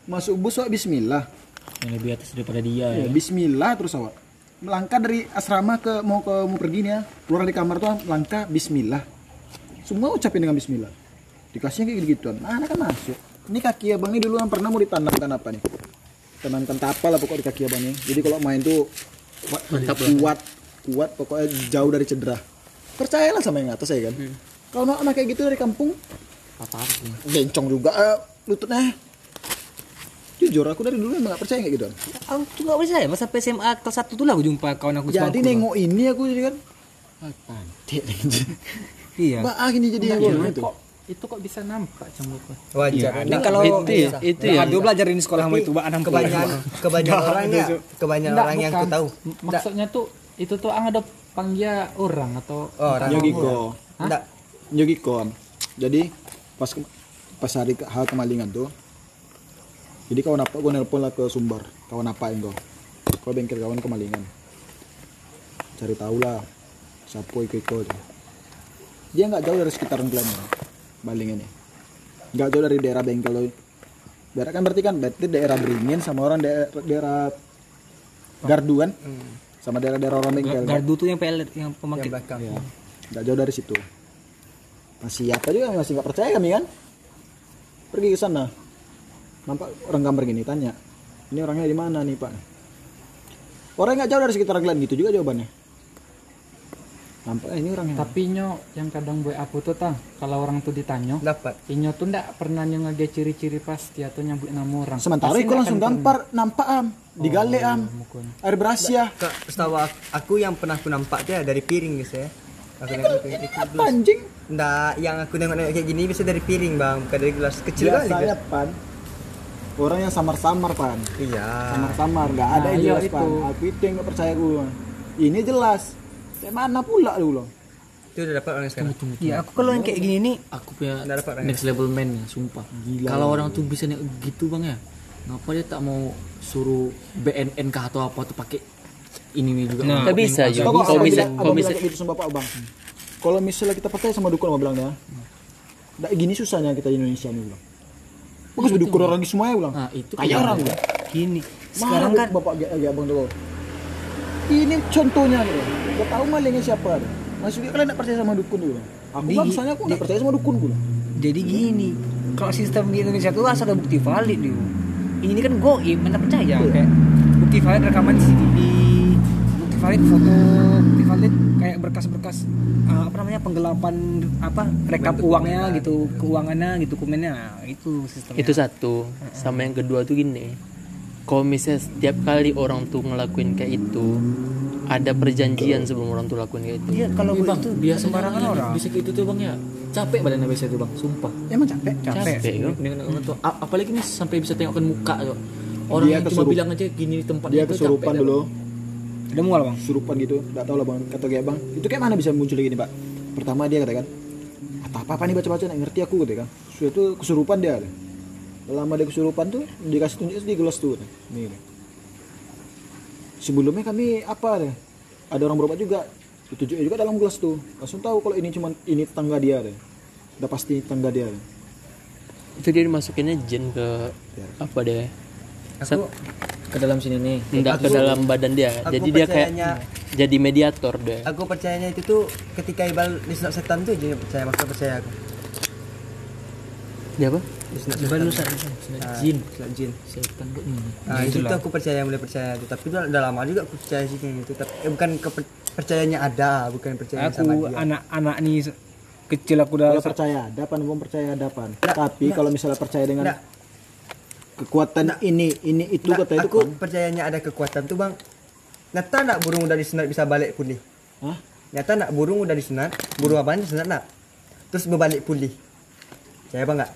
Masuk bus awak bismillah. Yang lebih atas daripada dia Ya, ya. bismillah terus awak. Melangkah dari asrama ke mau ke mau pergi nih ya. Keluar dari kamar tuh langkah bismillah. Semua ucapin dengan bismillah. Dikasihnya kayak gitu-gituan. Nah, anak kan masuk. Ini kaki abang ini dulu yang pernah mau ditanamkan apa nih? Tanamkan tapa lah pokok di kaki abang ini. Jadi kalau main tuh Mantap lah. kuat, kuat pokoknya jauh dari cedera. Percayalah sama yang atas ya kan. Kalau anak kayak gitu dari kampung, Apa bencong juga eh, lututnya. Jujur aku dari dulu emang gak percaya kayak gitu. aku tuh nggak percaya pas sampai SMA kelas satu tuh lah aku jumpa kawan aku Jadi nengok ini aku jadi kan. iya Bah, ah, gini jadi aku gitu. Kok itu kok bisa nampak cemburu? Wajar. ini kalau itu ya, itu ya. Aduh belajar di sekolah sama itu Mbak Anam kebanyakan kebanyakan orang ya kebanyakan orang yang aku tahu Maksudnya tuh itu tuh ang ada panggil orang atau oh, orang Yogiko. enggak Yogiko. Jadi pas ke- pas hari ke- hal kemalingan tuh. Jadi kawan apa gue nelpon lah ke Sumbar. Kawan apa yang gue? Kau bengkel kawan kemalingan. Cari tahu lah siapa Iko Iko itu. Dia nggak jauh dari sekitaran Klender. Baling ini. Nggak jauh dari daerah bengkel lo. Daerah kan berarti kan berarti daerah Beringin sama orang daerah, daerah Gardu kan. sama daerah-daerah orang bengkel Gardu tuh yang PL yang yang pemakai. belakang ya nggak jauh dari situ masih apa juga? Masih nggak percaya kami kan? Pergi ke sana. Nampak orang gambar gini tanya ini orangnya di mana nih pak? Orang nggak jauh dari sekitar Glen gitu juga jawabannya. Nampak eh, ini orangnya. Tapi nyo yang kadang buat aku tuh tang kalau orang tuh ditanya dapat Inyo tuh ndak pernah nyo ngage ciri-ciri pasti atau nyebut nama orang. sementara aku langsung gampar nampak am digale am. mukanya. air berasya Kak, setahu aku, yang pernah aku nampak dia dari piring guys ya aku nengok itu, itu gelas. anjing. Nggak, yang aku nengok nengok kayak gini bisa dari piring bang. Bukan dari gelas kecil kali biasanya pan orang yang samar-samar pan. Iya. Samar-samar nggak ada Nah, yang iya jelas pan. Aku itu yang nggak percaya gue ini jelas. Kayak mana pula lu loh itu udah dapat orang sekarang? Iya, aku kalau yang kayak gini nih aku punya dapat next level man ya sumpah kalau orang tuh bisa nih gitu bang ya. Ngapa dia tak mau suruh BNN kah atau apa tuh pakai ini nih juga Nah. Nggak bisa juga. Kalau abang bilang- kalau abang kayak gitu sama bapak bang. Kalau misalnya kita percaya sama dukun abang bilang ya. Nggak gini susahnya kita di Indonesia nih bilang. Bagus berdukun orang di semuanya bilang. nah itu Kayak orang bilang. gini. Sekarang kan bapak agak agak abang tuh. Ini contohnya gitu. Gak tahu malingnya siapa. Maksudnya kalian nggak percaya sama dukun dulu. Aku Di- bang, soalnya aku nggak percaya sama dukun gue. jadi gini. Kalau sistem di Indonesia tuh asal ada bukti valid nih. Ini kan goib, mana percaya kayak bukti valid rekaman CCTV, bukti valid foto, bukti valid kayak berkas-berkas eh, apa namanya penggelapan apa rekap uangnya gitu, keuangannya gitu, dokumennya Nah, itu sistemnya. itu satu sama yang kedua tuh gini kalau misalnya setiap kali orang tuh ngelakuin kayak itu ada perjanjian sebelum orang tuh lakuin kayak itu Iya, kalau bang itu biasa sembarangan orang. bisa kayak itu tuh bang ya capek badannya biasa tuh bang sumpah Emang capek? capek. Capek, yo. dengan orang tuh apalagi nih sampai bisa tengokkan muka tuh orang Dia yang cuma bilang aja gini di tempat Dia itu kesurupan capek dulu. Bang. Ada mual bang. Kesurupan gitu. Nggak tahu lah bang. Kata kayak bang. Itu kayak mana bisa muncul gini pak? Pertama dia katakan. Apa apa nih baca-baca nggak ngerti aku gitu kan. Sudah itu kesurupan dia. Kata. Lama dia kesurupan tuh dikasih tunjuk di gelas tuh. kata. Nih. kata. Sebelumnya kami apa deh? Ada orang berobat juga. Ditunjuknya juga dalam gelas tuh. Langsung tahu kalau ini cuma ini tetangga dia deh. Udah pasti tetangga dia. Deh. itu dia dimasukinnya jin ke apa deh aku ke dalam sini nih enggak ke dalam badan dia. aku jadi dia kayak jadi mediator deh aku percayanya itu tuh ketika ibal disunat setan tuh jadi percaya maksudnya percaya aku. Dia apa? Disunat lu setan sa- Ah, jin. Disunat jin. Setan kok ini Nah, itu tuh aku percaya mulai percaya itu tapi udah, udah lama juga aku percaya sih kayak gitu. Tapi eh, bukan keper- percayanya ada bukan percaya Aku sama dia. anak-anak nih kecil aku udah Kalau percaya ada pan, belum percaya ada pan. Tapi kalau misalnya percaya dengan Kekuatan ini ini itu Nggak, kata itu aku pan. percayanya ada kekuatan tuh bang nyata nggak burung udah disunat bisa balik pulih Hah? nyata nggak burung udah disunat burung apaan disunat nggak terus berbalik pulih saya bang nggak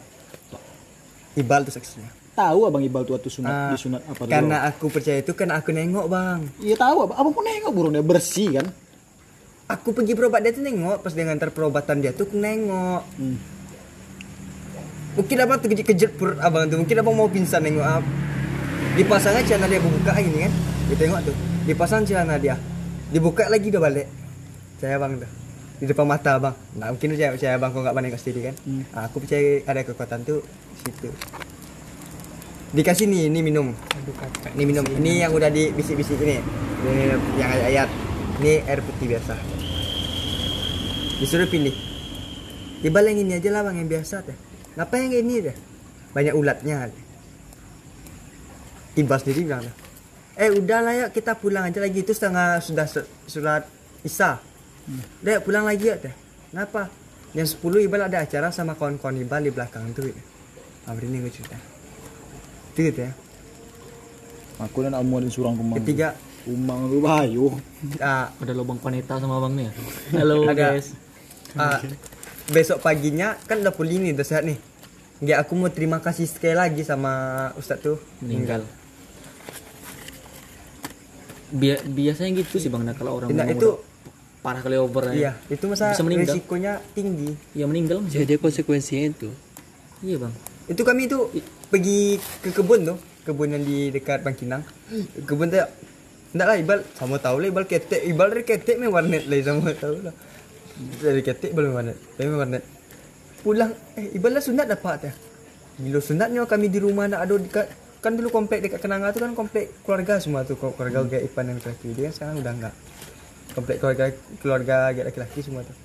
ibal tuh saksinya Tahu abang Ibal tuh waktu sunat Ah, disunat apa tuh? karena aku percaya itu kan aku nengok bang Iya tahu abang. Abang pun nengok burungnya bersih kan. aku pergi berobat dia tuh nengok pas dengan ngantar perobatan dia tuh aku nengok Hmm. Mungkin abang terkejut-kejut perut abang tuh mungkin abang mau pingsan nengok ab dipasangnya celana dia buka gini kan? Dia tengok tuh dipasang celana dia. Dibuka lagi udah balik. Saya bang tuh di depan mata abang. Nah mungkin saya percaya abang kok nggak pandai kasih kan? Nah, aku percaya ada kekuatan tuh di situ. Dikasih nih ini minum. Ini minum. Ini yang udah di bisik-bisik ini ini yang ayat-ayat. Ini air putih biasa. Disuruh pilih. Ibal yang ini aja lah bang yang biasa teh Ngapa yang ini deh banyak ulatnya. Ibal sendiri bilang eh udahlah ya kita pulang aja lagi. Itu setengah sudah surat Isa udah yuk, pulang lagi ya teh Kenapa? Jam 10 Ibal ada acara sama kawan-kawan Ibal di belakang tuh. Abri ini gue cerita Itu gitu ya. Aku dan Amu dan surang kemang. Ketiga. Umang lu bayu. ah, ada lubang paneta sama abang nih. Ya halo Ada. guys. Ah, besok paginya kan udah pulih nih udah sehat nih Nggak aku mau terima kasih sekali lagi sama Ustadz tuh. Meninggal. Bia- biasanya gitu sih bang nah, kalau orang Nah, itu- parah kali over ya. Iya, itu masa Bisa meninggal. risikonya tinggi. ya meninggal jadi konsekuensinya itu? Iya bang. Itu kami itu pergi ke kebun tuh, kebun yang di dekat Bangkinang. Kebun tuh Enggak lah Ibal. Sama tahu lah Ibal ketek. Ibal dari ketek main warnet lah sama tahu lah. Dari ketek belum warnet. Tapi warnet pulang. Eh Ibal lah sunat dapat ya Milo sunatnya kami di rumah nak ada dekat kan dulu komplek dekat Kenanga tuh kan komplek keluarga semua tuh keluarga hmm. Ipan dan laki-laki dia kan sekarang udah enggak. Komplek keluarga keluarga laki-laki semua tuh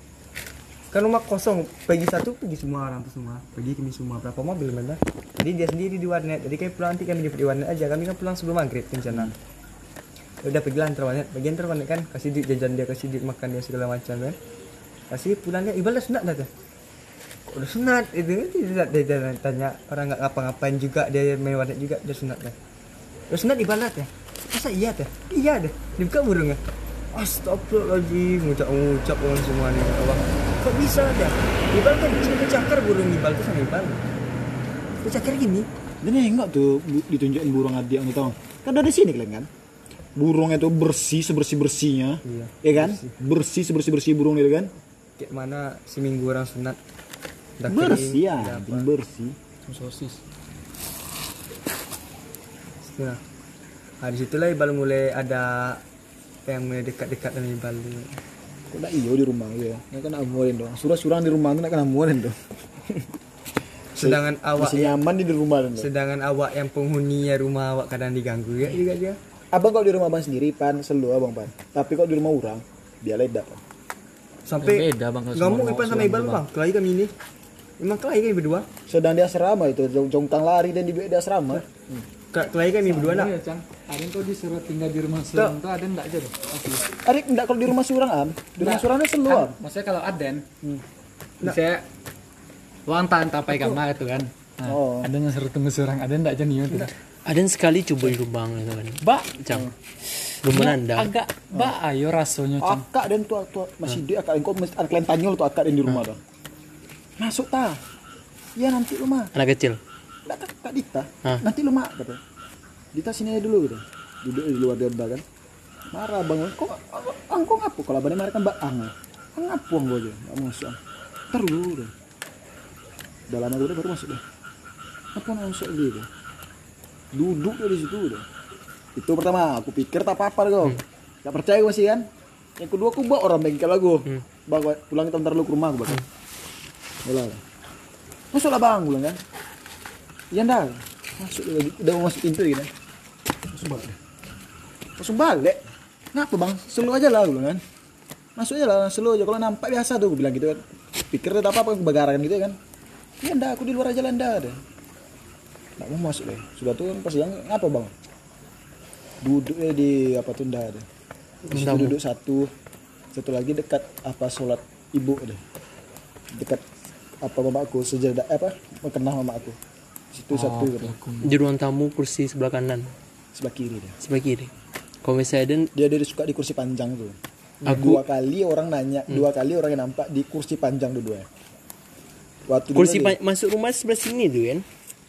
kan rumah kosong pergi satu pergi semua orang tuh semua. Pergi kami semua berapa mobil mana jadi dia sendiri di warnet jadi kayak pulang nanti kami jemput di warnet aja. Kami kan pulang sebelum maghrib rencana hmm. udah pergi antar warnet. Bagian antar warnet kan kasih duit jajan dia kasih duit makan dia segala macam kan. Kasih pulangnya ibadah sunat dah tuh udah sunat itu tidak dia, tanya orang nggak ngapa-ngapain juga dia main warnet juga dia sunat dah udah sunat ibadah ya? Masa iya teh iya deh dibuka burungnya Astagfirullahaladzim ngucap-ngucap orang semua nih Allah. Kok bisa ada Ibal kan cakar burung Ibal tuh sama Ibal cakar gini? Dan enggak tuh ditunjukin burung adik yang tahu kan ada di sini kalian kan? Burung itu bersih sebersih bersihnya iya, ya kan? bersih, bersih sebersih bersih burung itu kan? Kayak mana seminggu orang sunat bersih ya bersih. Sosis. Nah, nah di situlah Ibal mulai ada yang mulai dekat-dekat dengan Ibal kok nak iyo di rumah ya nggak kena amurin dong? Surah surang di rumah tuh nak kena amurin dong? Sedangkan awak Masih nyaman di rumah dong sedangkan awak yang penghuninya rumah awak kadang diganggu ya juga dia. Abang kok di rumah abang sendiri pan selalu abang pan. Tapi kok di rumah orang dia ledak pan. Sampai beda bang ngomong Ipan sama Ibal bang. kelahi kami ini emang kelahi kami berdua? Sedang di asrama itu jongkang lari dan di, di asrama. Hmm. Kelahi kami berdua nak? Ya Cang. Ada kok disuruh tinggal di rumah surang tuh ada enggak aja tuh ada enggak kalau di rumah surang am. Di rumah surangnya selalu am maksudnya kalau Aden hmm. bisa uang tahan tapai kamar itu kan? Nah, oh. ada yang suruh tunggu surang ada enggak aja nih itu ada sekali coba di rumah itu kan. Mbak Cang. Rumah anda agak. Mbak ayo rasanya Cang. Akak dan tuh masih dia akak kok mesti ada kalian tanyol tuh akak di rumah tuh masuk ta ya nanti rumah anak kecil Enggak kak, kak Dita. Hah? Nanti lu mak kata. Dita sini aja dulu gitu. Duduk di luar dia kan. Marah bang, kok angkong ngapu kalau abangnya marah kan mbak ang. Ngapu ang gue aja, nggak masuk. Ntar dulu udah. Udah lama udah baru masuk deh. Apa masuk gitu? Duduk dari situ udah. Itu pertama, aku pikir tak apa-apa gue. Hmm. Gak percaya gue sih kan. Yang kedua aku bawa orang bengkel lagu. Hmm. Bang, pulang kita ntar lu ke rumah gue bakal. Hmm. Udah lah. Masuk lah bang, bilang kan ya ndak masuk udah mau masuk pintu gitu masuk balik. Masuk balik? Ngapa bang? Selalu aja lah gue kan. Masuk aja lah selalu aja. Kalau nampak biasa tuh gue bilang gitu kan. Pikir itu apa apa kebakaran gitu kan. Ya ndak aku di luar aja lah ada. Nggak mau masuk deh sudah tuh kan pas yang ngapa bang? Duduk di apa tuh Terus duduk satu. Satu lagi dekat apa sholat ibu deh dekat apa mamaku? Sejadah apa? Kenal mamaku. Situ oh, satu gitu. di ruang tamu kursi sebelah kanan. Sebelah kiri dia. Sebelah kiri. Kalau misalnya dia dia suka di kursi panjang tuh. Aku dua kali orang nanya hmm. dua kali orang yang nampak di kursi panjang dua waktu kursi pan- masuk rumah sebelah sini tuh kan?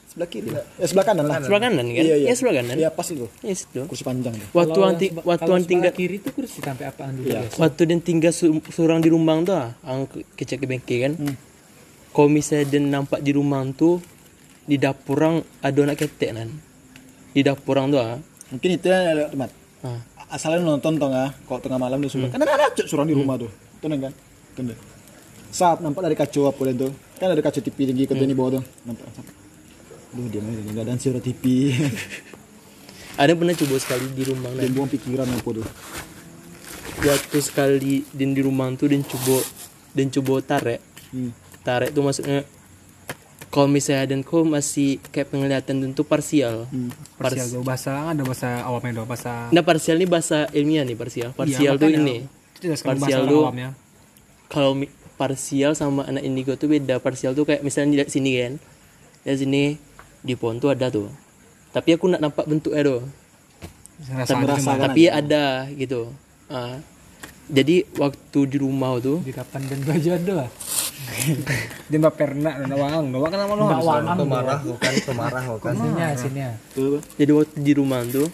Sebelah kiri eh, sebelah kanan lah. Sebelah kanan kan? Iya, iya. Ya, sebelah kanan. Iya pas itu. Yes, itu kursi panjang tuh waktu anti waktu yang tinggal kiri itu kursi sampai apaan dulu? Iya. waktu dia tinggal su seorang di rumah tuh ang kecek ke bengkel kan? Hmm. Kalau misalnya dia nampak di rumah tuh di dapur orang ada anak ketek kan? Di dapur orang tuh ah. Mungkin itu yang lewat tempat. Ah. asalnya nonton tuh nggak? Kalau tengah malam tuh suruh hmm. kan ada cek surang di hmm. rumah tuh tuh kan? Tuh saat nampak dari kaca apa tuh kan ada kaca TV tinggi ke hmm. di bawah tuh nampak Duh dia mana nggak ada suara TV ada pernah coba sekali di rumah dia buang pikiran apa tuh waktu sekali din di rumah tuh dan coba dan coba tarik. Hmm. Tarik tuh maksudnya kalau misalnya dan kau masih kayak penglihatan tentu parsial. Hmm. Parsial Pars bahasa ada bahasa awamnya dong bahasa. Nah parsial ini bahasa ilmiah nih parsial. Parsial iya, tuh ini. Parsial tuh kalau parsial sama anak indigo tuh beda. Parsial tuh kayak misalnya di sini kan. Di sini di pohon tuh ada tuh. Tapi aku nak nampak bentuknya tuh. Tapi, tapi ada gitu. Uh, jadi waktu di rumah tuh di kapan dan belajar doa dia mbak pernah dan wang. Doang kan nama lo wang. Pemarah bukan pemarah bukan. Sini sini jadi waktu di rumah tuh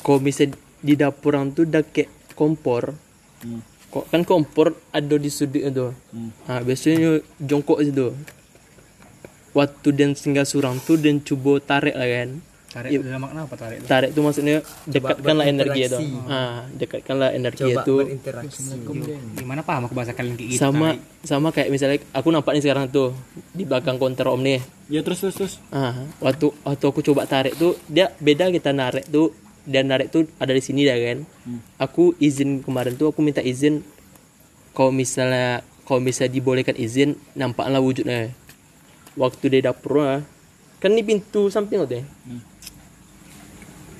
kalau bisa di dapur tuh udah kayak kompor. Hmm. kok kan kompor ada di sudut itu hmm. nah biasanya jongkok itu waktu dan singgah surang tuh dan coba tarik lah kan tarik Iya. dalam makna apa tarik itu tarik itu maksudnya dekatkanlah energi itu ah dekatkanlah energi coba itu berinteraksi. Gimana paham aku bahasa kalian kayak gitu sama tarik. sama kayak misalnya aku nampak nih sekarang tuh di belakang konter om nih Ya terus terus terus. ah waktu waktu aku coba tarik tuh dia beda kita narik tuh dan narik tuh ada di sini dah kan. Aku izin kemarin tuh aku minta izin kalau misalnya kalau misalnya dibolehkan izin nampaklah wujudnya. Waktu di dapur kan ini pintu samping tuh ya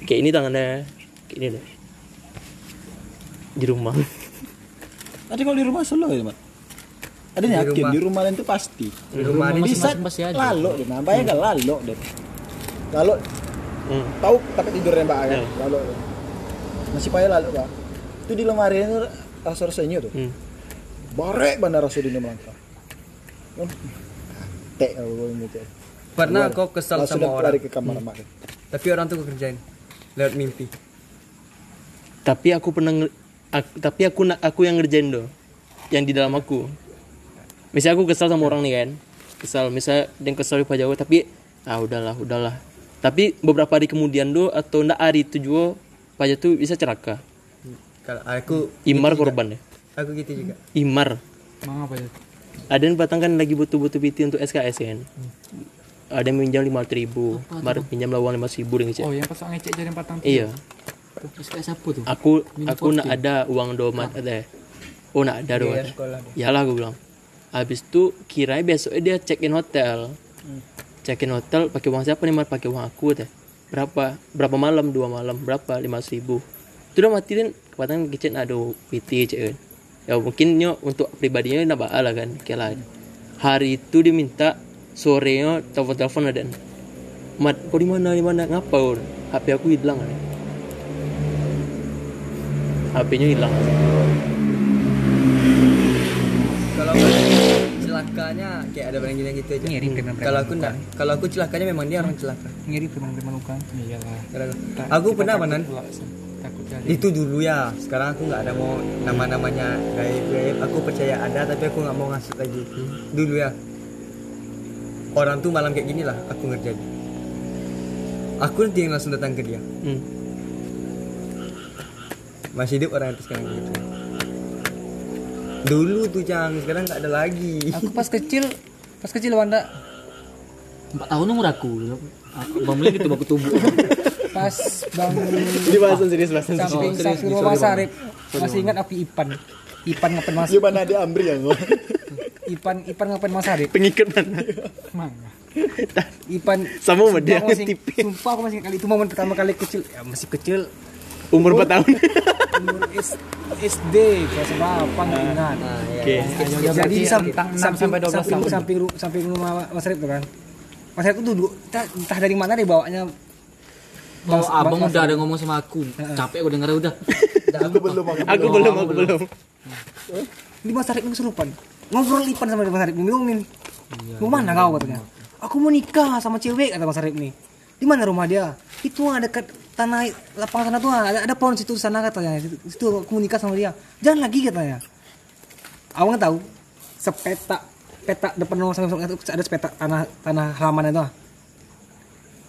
kayak ini tangannya kayak ini deh di rumah Ada kalau di rumah solo ya, Mat. Ada Di yakin rumah. di rumah lain tuh pasti. di rumah Rumah ini masing-masing pasti ada. Lalu deh, nah, bayangkan lalu deh. Lalu Hmm. tahu tapi tidurnya Mbak kan? Ya. Lalu. Masih payah lalu, Pak. Itu di lemari itu rasa rasanya tuh. Hmm. Barek bandar rasa di melangkah. Oh. Tek kalau gue gitu. pernah kau kesal sama orang lari ke kamar Mak. tapi orang tuh kerjain lewat mimpi. Tapi aku pernah nge- ak- tapi aku aku yang ngerjain do yang di dalam aku. Misalnya aku kesal sama orang nih kan. Kesal misalnya dia kesal di Pak Jawa tapi ah udahlah udahlah. Tapi beberapa hari kemudian do atau ndak hari itu juga Pak Jawa tuh bisa celaka. Kalau aku Imar korban ya? Aku gitu juga. Imar. Mang apa ya? ada yang batang kan lagi butuh-butuh PT untuk SKS kan ada yang minjam lima ribu kemarin pinjam lah uang lima ribu dengan Oh, yang pas ngecek jadi patang tuh. iya Terus kayak siapa tuh? aku aku nak ada uang domat ada oh nak ada domat sekolah Yalah gue bilang. Habis itu kirain besoknya dia check in hotel. Check in hotel pakai uang siapa nih? Mar pakai uang aku teh. Berapa? Berapa malam? Dua malam. Berapa? Lima ribu. Itu udah matiin kepatan kitchen ada PT cek kan. Ya mungkin untuk pribadinya nak lah kan. Kayak lah. Hari itu dia minta sorenya telepon telepon ada. Mat, kau di mana di mana? Ngapa? Ur? HP aku hilang kan. HP-nya hilang. kalau celakanya kayak ada barang gini gitu aja. Ngiri preman kalau aku enggak kalau aku celakanya memang dia orang celaka. Ngiri preman preman bukan Iyalah. Aku- pernah manan. itu dulu ya. Sekarang aku nggak ada mau nama namanya gaib gaib aku percaya ada tapi aku nggak mau ngasih lagi. Dulu ya orang tuh malam kayak gini lah aku ngerjain aku nanti yang langsung datang ke dia Hmm. masih hidup orang itu sekarang gitu dulu tuh cang sekarang nggak ada lagi aku pas kecil pas kecil Wanda Empat tahun umur aku. Bang Melin itu baku tubuh. pas bangun Di bahasan serius bahasan serius. samping samping rumah Sarip masih ingat aku Ipan Ipan ngapain mas Gimana dia Amri ya? Ipan Ipan ngapain mas Sarip Pengikat mana? Mang. Ipan Sama sama dia aku masih, tipis. sumpah aku masih ingat kali itu momen pertama kali kecil ya masih kecil Umur 4 tahun. umur S- SD kelas berapa nggak ingat nah, ya. Oke. jadi berarti di samping rentang enam samping sampai 12 samping, tahun. samping, samping rumah Mas Sarip tuh kan Mas Sarip tuh duduk entah, entah dari mana dia bawanya Kalau Bang- abang Bang- udah ada ngomong sama aku, capek aku denger udah. Aku belum aku. Aku belum, aku belum. di Mas ini kesurupan ngobrol Ipan sama Mas Sarip ngomongin mau mana kau katanya? aku mau nikah sama cewek kata Mas Sarip nih. Di mana rumah dia? Itu ada dekat tanah lapangan sana tuh ada, ada pohon situ sana katanya. Situ, aku mau nikah sama dia. Jangan lagi katanya. Awang tahu? Sepeta peta depan rumah sama ada sepeta tanah tanah halaman itu.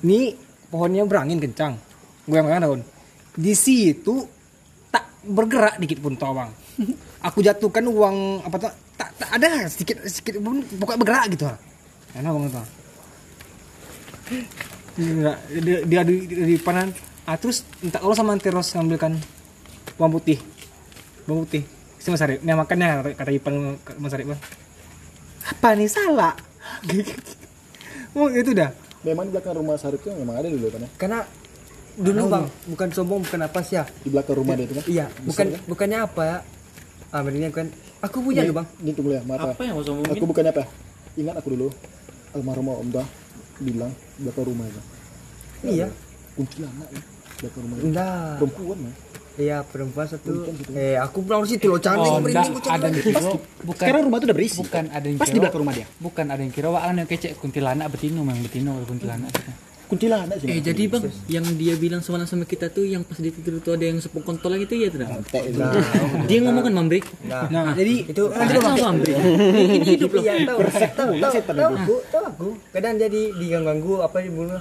Ini pohonnya berangin kencang. Goyang-goyang daun. Di situ bergerak dikit pun tuh abang aku jatuhkan uang apa tuh tak, tak ada sedikit sedikit pun pokoknya bergerak gitu enak banget tuh Enggak, dia, dia di, di, di panan. Ah, terus minta tolong sama Antiros ngambilkan bawang putih. Bawang putih. Si Mas Arif, nah makannya kata, kata Ipan Mas Arif Bang. apa nih salah? Oh itu dah. Memang di belakang rumah Sarip itu memang ada dulu kan ya? karena dulu bang bukan sombong bukan apa sih ya Di belakang rumah dia itu kan? iya bukan bukannya apa ya ah berarti kan aku punya Ini- loh bang Ini tunggu ya, maaf Apa ya. yang mau ngomongin? Aku bukannya apa? Ingat aku dulu almarhum Om Dah bilang di belakang rumah itu. iya Kuntilanak ya, belakang rumah itu. enggak Perempuan ya. iya perempuan satu eh aku pulang di situ loh cantik Oh, merinding ada yang kira bukan Sekarang rumah itu udah berisi. bukan ada yang Pas di kira belakang rumah dia. bukan ada yang kira wah anu kecek kuntilanak betino memang betino kuntilanak Kuntilanak sih. Eh jadi bang, yang dia bilang semalam sama kita tuh yang pas dia tidur tuh ada yang sepung kontol gitu ya tidak? Tek itu. Dia ngomong kan Mambrik. nah nah jadi itu Ada sama Mambrik. Ini hidup loh. iya tahu tahu tahu tahu aku tahu aku kadang jadi diganggu ganggu apa dibunuh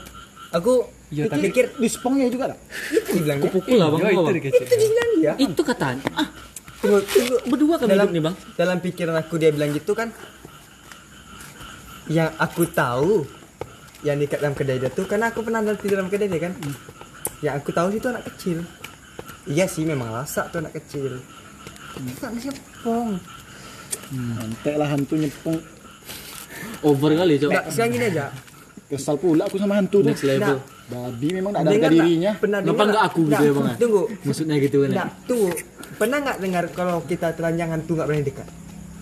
Aku Iya, pikir, pikir Di spongnya juga tak? itu bilangnya. Pukul lah bang. Gua, itu. Itu dia bilang dia. Itu katanya. Ah, Tunggu, tunggu. berdua kan dalam hidup nih bang. dalam pikiran aku dia bilang gitu kan yang aku tahu yang dekat dalam kedai dia tuh karena aku pernah nanti dalam kedai dia kan yang aku tahu sih itu anak kecil iya sih memang lasak tuh anak kecil tak nyepong Nanti lah hantu nyepong. Over kali cok. Nggak, sekarang gini aja Kesal pula aku sama hantu tuh. Next level. Babi memang tak ada Dengar harga dirinya. pernah Kenapa dengar nggak nggak? aku gitu ya, Bang, tunggu Maksudnya gitu kan. Nggak, tunggu pernah nggak dengar kalau kita telanjang hantu nggak berani dekat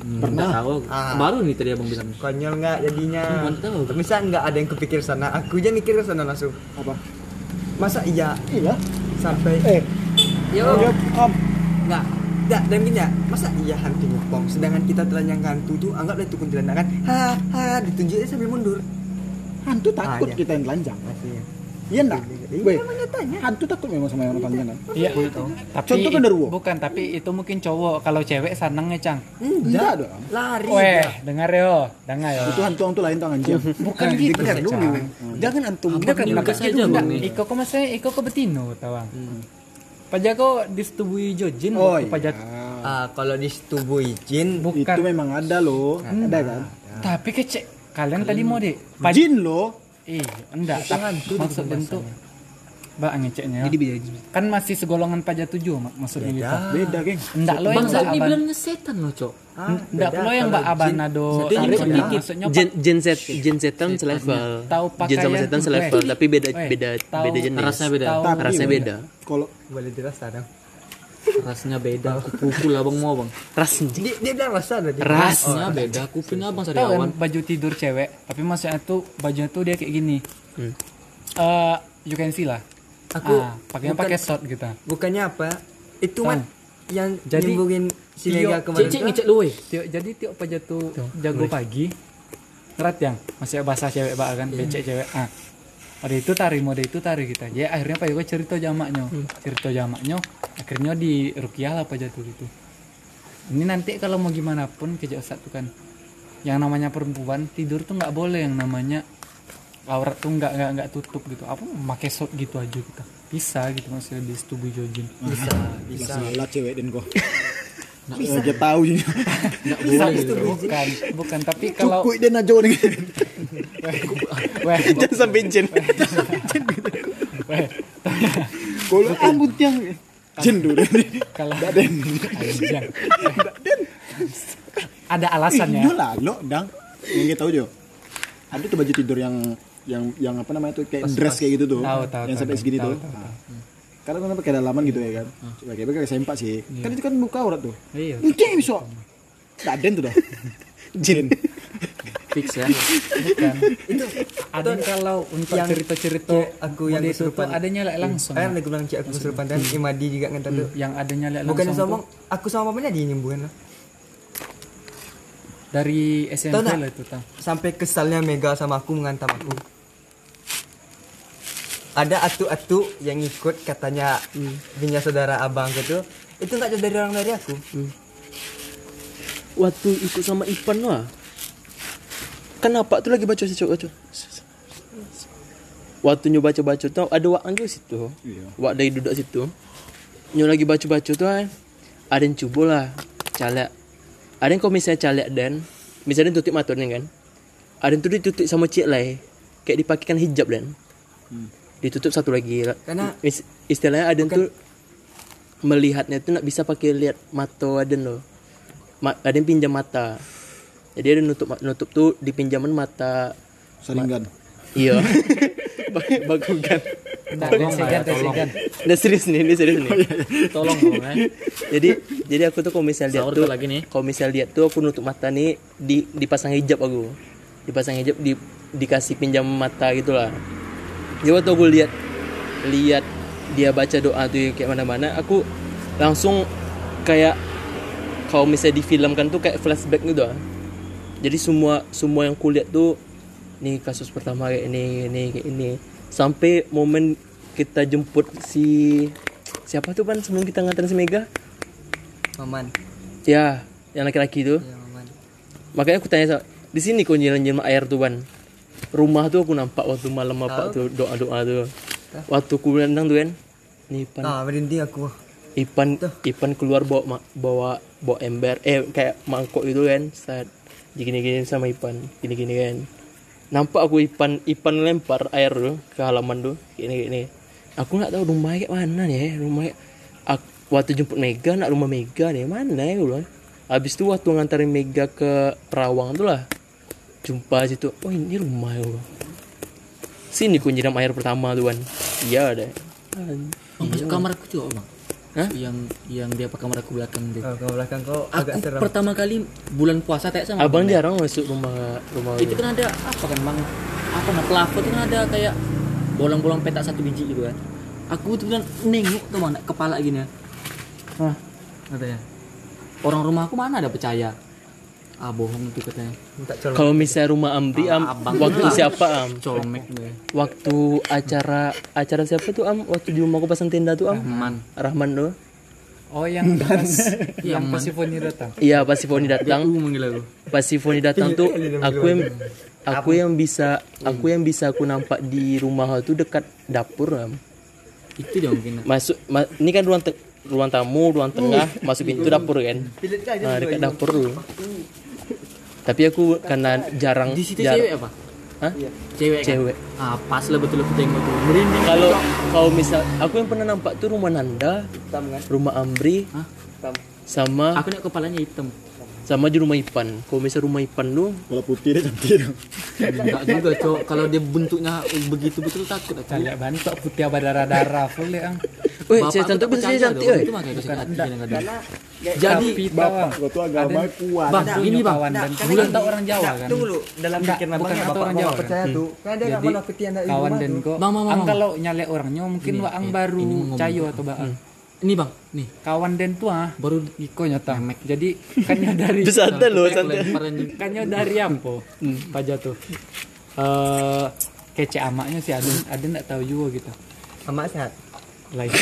Hmm, Pernah. tahu. Ah. Baru nih tadi abang bilang. konyol nggak jadinya Mantap. misal nggak ada yang kepikir sana aku aja mikir ke sana langsung Apa? masa iya Iya. sampai Eh, yo dia om. nggak nggak dan gini ya masa iya hantu ngepong sedangkan kita telanjang hantu tuh anggaplah itu kuntilanak kan ha ha ditunjuknya sambil mundur Hantu takut Ah, iya. kita yang telanjang. Iya enggak? Iya, nyatanya. hantu takut memang sama yang telanjang kan? Iya. Tapi Contoh genderuwo. bukan, tapi itu mungkin cowok. Kalau cewek sanangnya, Cang. Enggak dong. lari Weh, dengar yo, dengar yo. Itu hantu-hantu lain tuh anjing. Bukan gitu, dengar Cang. dulu. Jangan antum ini dulu. ugas aja bang. Iko ko masih Iko ko betino, tawang. Paja ko disetubui Jojin Oh iya. paja. ah kalau disetubui jin Bukan. Itu memang ada loh. Ada kan? Tapi kecek kalian tadi mau deh. Jin loh. Ih, enggak. Hantu di maksud bentuk. Mbak ngeceknya. Jadi beda. Kan masih segolongan paja tujuh mak- maksudnya gitu. Beda, geng. Enggak lo yang Bang Mbak Zat ini Aban. bilangnya setan loh cok. ah, Enggak beda. lo yang Mbak Abanado. Maksudnya Jin, jin set, jin setan selevel. Tahu Jin sama pakaian setan selevel, weh. tapi beda Weh, beda tahu- beda jenis. Rasanya beda. Rasanya beda. Kalau boleh dirasa dong Rasanya beda. Aku pukul abang mau bang. Rasanya. dia, dia bilang rasa tadi Rasanya beda. Kuping abang tahu kan sariawan. baju tidur cewek, tapi maksudnya tuh bajunya tuh dia kayak gini. Hmm. Eh, you can see lah. Aku ah, pakainya pakai short gitu. bukannya apa itu man yang Jadi, nyembungin si Mega kemarin Cicik tuh, ngecek lu jadi tiap paja tuh jago pagi. Ngerat yang masih bahasa cewek bak kan, becek cewek. Ah. Mode itu tari, mode itu tari kita. Ya akhirnya Pak Yoga cerita jamaknya. Cerita jamaknya, akhirnya di rukiah lah paja tuh itu. Ini nanti kalau mau gimana pun kerja Ustaz tuh kan. Yang namanya perempuan tidur tuh nggak boleh yang namanya aurat tuh nggak nggak nggak tutup gitu. Apa pakai short gitu aja kita. Bisa gitu maksudnya di setubuh jojin. bisa bisa salah cewek dan kok. Bisa aja tahu sih. Bisa gitu. Bukan, bukan. Tapi kalau Cukup dia najo nih. weh, Jangan sampai jin. weh, Kalau ambut yang Jin dulu. kalau Enggak den. Anjang. Ada alasannya. Itu lah lo dang. Yang kita tahu jo. Ada tuh baju tidur yang yang yang apa namanya tuh kayak dress kayak gitu tuh. Tahu, tahu, yang tahu, sampai segini tahu, tuh. Nah. Karena kan pakai dalaman gitu ya kan. Coba kayak pakai sempak sih. Kan itu kan buka aurat tuh. Iya. Itu bisa. Den tuh dah. Jin. Fix ya. Bukan. itu ada kalau untuk yang cerita-cerita aku yang itu tuh adanya lek langsung. Kan aku bilang cik aku kesurupan dan Imadi juga ngantar tuh Yang adanya lek bukan langsung sombong tuh aku sama mamanya dia nyembuhin lah dari SMP lah itu tahu. sampai kesalnya Mega sama aku mengantam aku ada atu-atu yang ikut katanya punya saudara abang gitu itu nggak jauh dari orang dari aku Waktu ikut sama Ipan lah. Kenapa tuh lagi baca sih baca. Waktu nyoba baca baca tuh ada wak juga situ. Iya. Wak dari duduk situ. Nyoba lagi baca baca tuh kan. Ada yang coba lah calak. Ada yang kalau misalnya calak dan misalnya tutup mata nih kan. Ada yang tuh ditutup sama cik lah. Kayak dipakaikan hijab dan. Ditutup satu lagi lah. Karena- Is- istilahnya yang tuh melihatnya tuh nak bisa pakai lihat mata ada loh. Ma- yang pinjam mata. Jadi ada nutup nutup tuh di pinjaman mata. Saringan. Iya. Bagus kan. Nah, desegan, desegan. Udah serius nih, ini serius nih. Tolong dong ya. jadi jadi aku tuh kalau misal lihat tuh lagi nih. kalau misal lihat tuh aku nutup mata nih di dipasang hijab aku. Dipasang hijab di dikasih pinjam mata gitulah. Jadi waktu aku lihat lihat dia baca doa tuh kayak mana-mana, aku langsung kayak kalau misalnya difilmkan tuh kayak flashback gitu ah. Jadi semua semua yang kulihat tuh nih kasus pertama kayak ini ini kayak ini sampai momen kita jemput si siapa tuh pan sebelum kita nganterin si Mega? Maman. Ya yang laki-laki tuh ya Maman. Makanya aku tanya di sini kok nyiram nyiram air tuh ban rumah tuh aku nampak waktu malam apa tuh doa doa tuh waktu aku berenang tuh kan Ipan. Ah, merinding aku. Ipan Ipan keluar bawa bawa bawa ember eh kayak mangkok itu kan saat gini gini sama Ipan gini gini kan. Nampak aku Ipan Ipan lempar air tuh ke halaman tuh gini gini. Aku nggak tahu rumahnya kayak mana ya rumah waktu jemput Mega nak rumah Mega nih mana ya gue bilang. habis itu waktu nganterin Mega ke Perawang tuh lah jumpa situ. Oh ini rumah ya sini ku nyiram air pertama tuh kan iya ada Oh, masuk kamar aku juga bang. Hah? yang yang di apa kamar aku belakang Kalau ke belakang kau aku agak seram. pertama kali bulan puasa kayak sama abang Bang. jarang masuk rumah rumah itu kan ada apa kan bang? Apa nah plafon itu kan ada kayak bolong-bolong petak satu biji gitu kan. Aku tuh kan nengok tuh mana kepala gini ya. Hah, katanya. Orang rumah aku mana ada percaya ah bohong itu katanya. Kalau misalnya rumah Amri, am, abang waktu siapa am? colmek ya Waktu acara acara siapa tuh am? Waktu di rumahku pasang tenda tuh am? Rahman Rahman tuh. Oh yang pas yang pas mana? si Foni datang. Iya pas si Foni datang, aku manggil aku pas si Foni datang tuh aku yang aku yang bisa aku yang bisa aku nampak di rumah tuh dekat dapur am. itu dia mungkin Masuk ma- ini kan ruang ruang tamu, ruang tengah, masuk pintu dapur kan. Nah, dekat dapur tuh. Tapi aku karena jarang di situ jarang- cewek apa Hah? cewek kan? Cewek. ah pas lah betul aku tengok tuh merinding Kalau kalau misal aku yang pernah nampak tuh rumah Nanda, hitam kan? rumah Amri, Hah? Hitam. sama aku lihat kepalanya hitam sama di rumah Ipan. Kalau misal rumah Ipan lu Kalau putih dia cantik dong. enggak juga cok kalau dia bentuknya begitu betul takut aku Calik bantu putih berdarah-darah full ya ang. Weh, Bapak saya cantik tak bisa percaya cantik dong, kadang-kadang. Jadi bapak Gua tuh agama kuat. bang ini bang kawan dan Karena bulan tau orang Jawa kan. Tunggu dulu, dalam pikiran bukan abang ya, kata bapak orang Jawa, percaya tuh. Kan ada Jadi, mana peti yang ada di kawan dan kok Bang, bang, bang, ang bang. kalau nyalek orangnya mungkin Ini, wa ang eh, baru cayo atau ba ini bang. Nih. Kawan dan tuh ah baru iko nyata. Jadi kan nya dari santai loh, santai. lemparan kan nya dari apa paja tuh eh kece amaknya sih ada ada nggak tahu juga gitu. Amak sehat. lain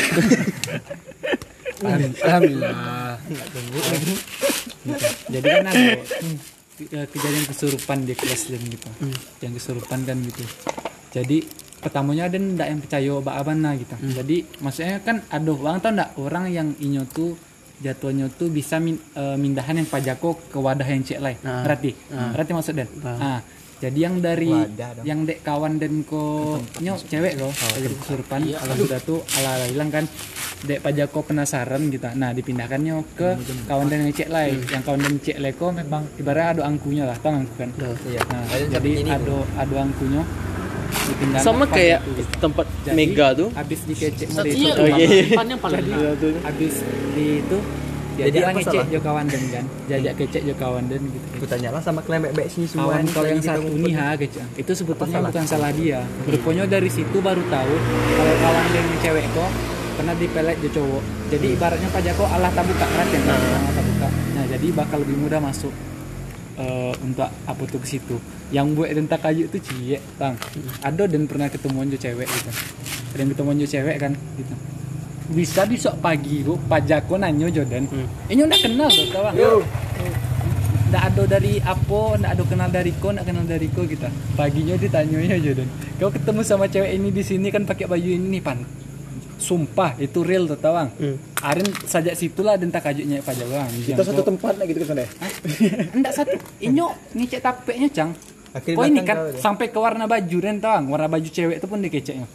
alhamdulillah. Nggak tunggu gitu. jadi kan ada eh, kejadian kesurupan di kelas dan gitu. Yang kesurupan kan gitu. Jadi pertamanya ada ndak yang percaya ba abana gitu. Jadi maksudnya kan aduh bang tau ndak? Orang yang inyo tuh jatuhnya tuh bisa min, eh, mindahan yang pajako ke wadah yang cek lain berarti? Berarti maksud dan ah. Jadi yang dari Wadah yang dek kawan dan ko nyo cewek kok jadi kesurupan kalau sudah tuh ala ala hilang kan dek pajako penasaran gitu. Nah dipindahkannya ke kawan dan yang cek lain yang kawan dan cek lain kok memang ibaratnya ada angkunya lah tau angku kan? Iya. nah, jadi ada ada angkunya sama kayak gitu. tempat Jadi, Mega tuh. habis dikecek mode iya itu Oh, iya, iya. depannya paling habis di itu Jadi jadi apa ngecek jo kawan dan kan? Jajak kecek jo kawan dan gitu. Aku tanyalah sama klemek bek sini semua. kawan kalau yang kita satu nih ha kecek. Itu sebetulnya salah? bukan salah dia. Rupanya dari situ baru tahu kalau kawan dan yang cewek kok pernah dipelet jo cowok. Jadi ibaratnya Pak Jako Allah tak buka kan ya Allah tak buka. Nah jadi bakal lebih mudah masuk eh, untuk apa tuh ke situ. Yang buat dentak kayu itu cie bang. Ada dan pernah ketemu jo cewek gitu ada yang ketemu jo cewek kan gitu. Bisa besok pagi kok Pak Jako nanyo Jordan. Ini udah kenal tuh tau bang? Nggak ada dari apa nggak ada kenal dari ko nggak kenal dari ko kita paginya ditanyanya Jordan. Kau ketemu sama cewek ini di sini kan pakai baju ini nih pan. Sumpah itu real tuh tau bang Arin sajak situlah dentak kajunya Pak bang Kita satu tempat lah gitu sana. Hah? Enggak satu. Inyo ngecek tapeknya, Cang. Di Oh ini kan sampai ke warna baju Ren tawang, warna baju cewek itu pun dikeceknya.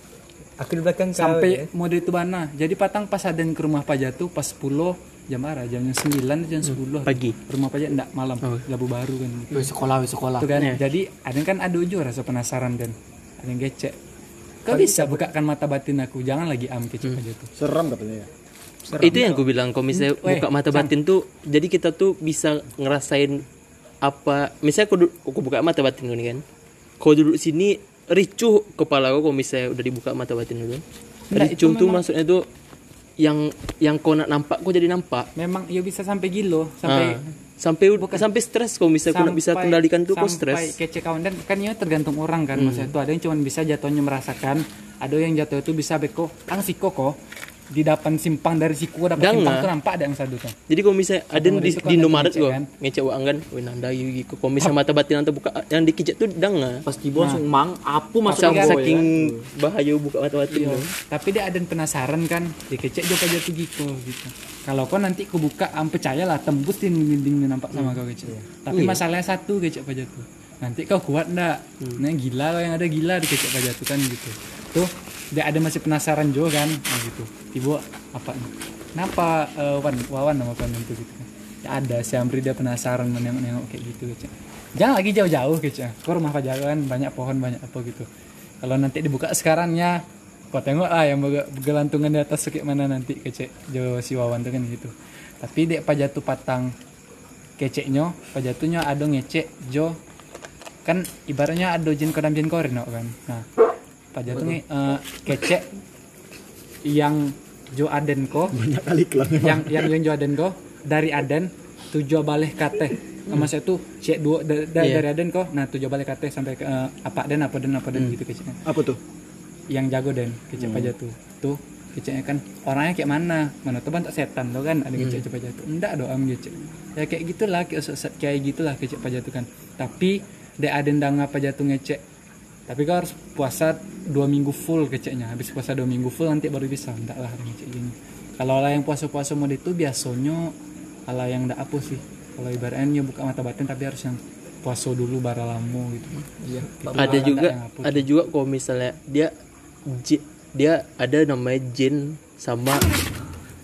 Aku di belakang. Sampai ya. mode itu bana. Jadi patang pas aden ke rumah Pak Jatuh pas 10 jam arah jamnya 9 jam 10 Pagi. Rumah Pak Jatuh enggak malam, labu baru kan. Wih, sekolah sekolah kan. Jadi ada kan ada ujo rasa penasaran dan ada yang gecek. Kau bisa bukakan mata batin aku, jangan lagi am kecek Pak Jatuh. Seram katanya ya. Itu yang aku bilang kalau misalnya Weh, buka mata batin tuh jadi kita tuh bisa ngerasain apa misalnya aku, aku buka mata batin nih kan. Kalau duduk sini ricuh kepala aku kalau misalnya udah dibuka mata batin dulu. Nggak, itu ricuh tuh memang- maksudnya tuh yang yang kau nak nampak kau jadi nampak. Memang ya bisa sampai gilo, sampai Ah, sampai sampai stres kalau kau bisa sampai- kendalikan tuh kau sampai stres. kece kawan. Dan kan ini tergantung orang kan maksudnya itu ada yang cuma bisa jatuhnya merasakan ada yang jatuh itu bisa beko ang siko kok di depan simpang dari siku dapat simpang tuh nampak ada yang satu tuh. Jadi kalau misalnya ada di, kan di Indomaret gua kan. ngecek uang kan, wih nanda yu gitu. Kalau misalnya mata batin nanti buka yang dikicet tuh dang ah. Pas tiba langsung mang, apu masuk Saking, ke bawah, saking ya. bahaya buka mata batin Iya. tuh. Tapi dia ada yang penasaran kan, dikecek juga jatuh gitu gitu. Kalau kau nanti kau buka, am percaya lah tembus di dinding nampak sama kau kecek. Tapi masalahnya satu kecek pajak tuh. Nanti kau kuat ndak? Nah gila kau yang ada gila di kecek pajak tuh kan gitu. Tuh dia ada masih penasaran juga kan, nah, gitu. Tiba apa? Kenapa eh, Wan Wawan nama kan itu gitu kan? Ya ada si Amri dia penasaran menengok-nengok kayak gitu kecek. Jangan lagi jauh-jauh kecek. Kau rumah pajak kan banyak pohon banyak apa gitu. Kalau nanti dibuka sekarang ya kau tengok lah yang berge- bergelantungan di atas kayak mana nanti kecek jo si Wawan tuh kan gitu tapi dek pajatu patang keceknya pajatunya ada ngecek jo kan ibaratnya ada jin kodam jin korin no, kan nah pajatu nih eh, kecek yang jo aden ko. Banyak kali iklan yang yang yang jo aden ko dari aden tujuh balik kate sama saya tuh cek dua da- da- Iya. dari aden ko. Nah tujuh balik kate sampai ke eh, apa den apa den apa den gitu keceknya apa tuh? Yang jago dan kecap aja tuh tuh kecapnya kan orangnya kayak mana? Mana tuh bantak setan tuh kan ada kecap aja tuh enggak doang kecap ya kayak gitulah kayak, gitulah kecap aja tuh kan. Tapi dia ada ndang apa jatuh ngecek tapi kau harus puasa dua minggu full keceknya. Habis puasa dua minggu full nanti baru bisa. Enggak lah ngecek gini. Kalau lah yang puasa-puasa mode itu biasanya kalau yang enggak apa sih. Kalau ibaratnya buka mata batin tapi harus yang puasa dulu bara lamo gitu. Iya ada juga ada juga kalau misalnya dia dia ada namanya jin sama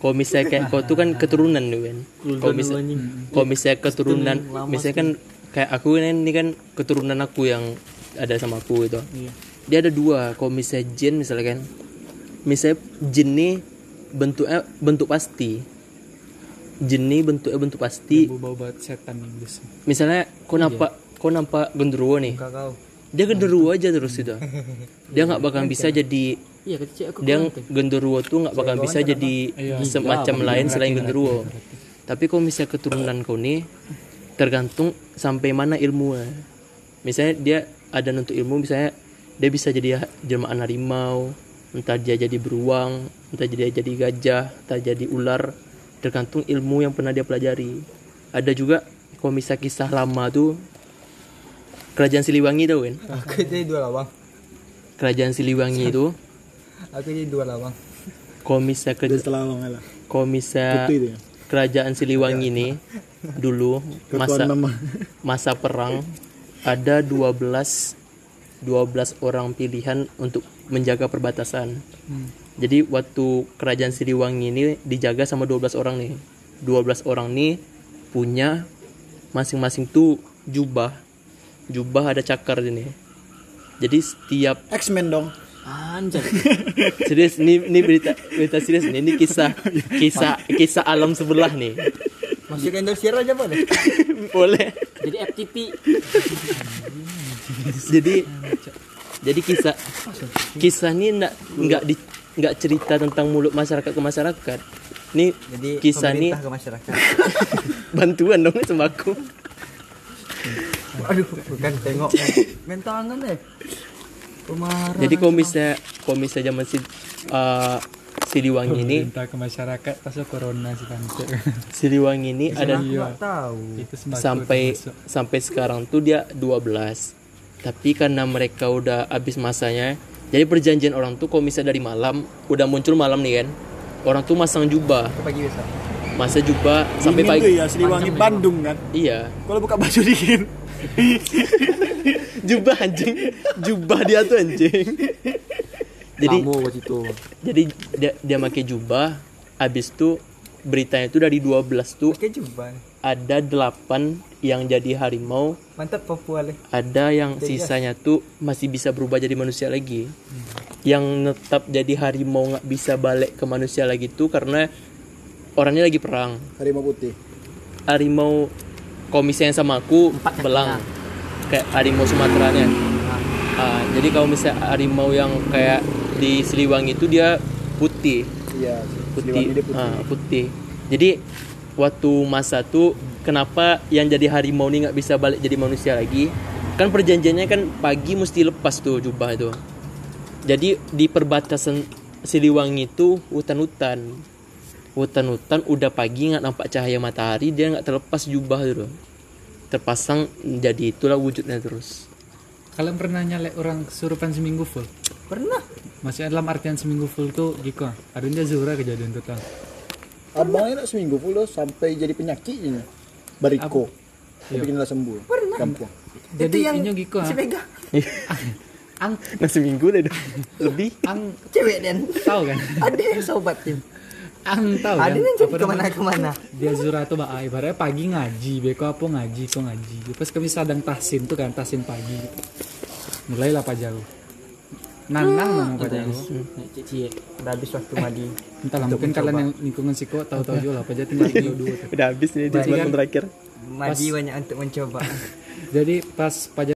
kalau misalnya kayak kau tuh kan keturunan tuh kan. Kalau misalnya kalau misalnya keturunan misalnya kan kayak aku ini kan keturunan aku yang ada sama aku gitu dia ada dua kalau misalnya jin misalnya kan. Misalnya jin nih bentuknya bentuk pasti. Jin nih bentuknya bentuk pasti. Bau bau setan Inggris misalnya kau nampak kau nampak genderuwo nih kau. Dia genderuwo aja terus itu. Dia nggak bakal bisa jadi Iya, dia genderuwo tuh nggak bakal bisa jadi semacam lain selain genderuwo. tapi kalau misalnya keturunan kau nih tergantung sampai mana ilmu misalnya dia ada untuk ilmu misalnya dia bisa jadi jelmaan harimau entah dia jadi beruang entah dia jadi gajah entah jadi ular tergantung ilmu yang pernah dia pelajari. Ada juga kalau misalnya kisah lama tuh kerajaan Siliwangi tau kan aku jadi dua lawang. Kerajaan Siliwangi itu aku jadi dua lawang. kalau bang lah. kalau ya? Kerajaan Siliwangi ini dulu masa masa perang ada 12 12 orang pilihan untuk menjaga perbatasan. Jadi waktu kerajaan Siliwangi ini dijaga sama 12 orang nih. 12 orang nih punya masing-masing tuh jubah. Jubah ada cakar ini. Jadi setiap X-Men dong Anjay. serius ini ini berita berita serius nih. Ini kisah kisah kisah alam sebelah nih. Ke Indosiar aja boleh Boleh. Jadi FTP. jadi jadi kisah kisah ini nggak nggak di nggak cerita tentang mulut masyarakat ke masyarakat. Ini jadi kisah ini ke masyarakat? Bantuan dong sembako. Aduh bukan tengok. Main tangan deh. Pemarah jadi kalau misalnya kalau misalnya zaman si uh, Siliwangi ini Minta ke masyarakat pas corona sih tante. Siliwangi ini ada nggak tahu. Sampai termasuk. sampai sekarang tuh dia 12 tapi karena mereka udah habis masanya jadi perjanjian orang tuh kalau misalnya dari malam udah muncul malam nih kan. Orang tuh masang jubah. Pagi besok masa jubah sampai Dingin pagi ya Siliwangi Bandung kan. Iya. Kalau buka baju dingin. Jubah anjing. Jubah dia tuh anjing jadi buat itu. jadi dia dia pakai jubah habis tuh beritanya tuh dari 12 tuh pakai jubah. ada 8 yang jadi harimau. Mantap Papua leh. Ada yang sisanya tuh masih bisa berubah jadi manusia lagi. Yang tetap jadi harimau nggak bisa balik ke manusia lagi tuh karena orangnya lagi perang. Harimau putih. Harimau komisnya yang sama aku belang. kayak harimau Sumateranya. Ah, jadi kalau misalnya harimau yang kayak di Siliwangi itu dia putih. Iya putih, dia putih. Ah, putih. jadi waktu masa tuh kenapa yang jadi harimau ini nggak bisa balik jadi manusia lagi? Kan perjanjiannya kan pagi mesti lepas tuh jubah itu. Jadi di perbatasan Siliwangi itu hutan-hutan. Hutan-hutan udah pagi nggak nampak cahaya matahari dia nggak terlepas jubah itu. Terpasang jadi itulah wujudnya terus. Kalian pernah nyalek orang kesurupan seminggu full? Pernah. Maksudnya dalam artian seminggu full tuh gitu. Ada dia Zura kejadian tang. Abang enak seminggu full loh, sampai jadi penyakit ini. Bariko. Tapi kena sembuh. Pernah. Kampung. Jadi yang inyo gitu ah. si Mega. Ang nah seminggu deh lebih ang Cewek dan tahu kan? ada yang sobatnya. Ang tahu kan? Ada yang jadi Apa namanya? ke mana-kemana. dia Zura tuh bah ibaratnya pagi ngaji beko apa ngaji kok ngaji pas kami sadang tahsin tuh kan tahsin pagi mulailah pak jauh nanang nama pak jauh Cici. Udah habis waktu mandi. entahlah mungkin kalian yang lingkungan siko tahu-tahu juga lah jauh tinggal dua dua. Udah habis nih di kan- terakhir. Mandi banyak untuk mencoba. jadi pas pak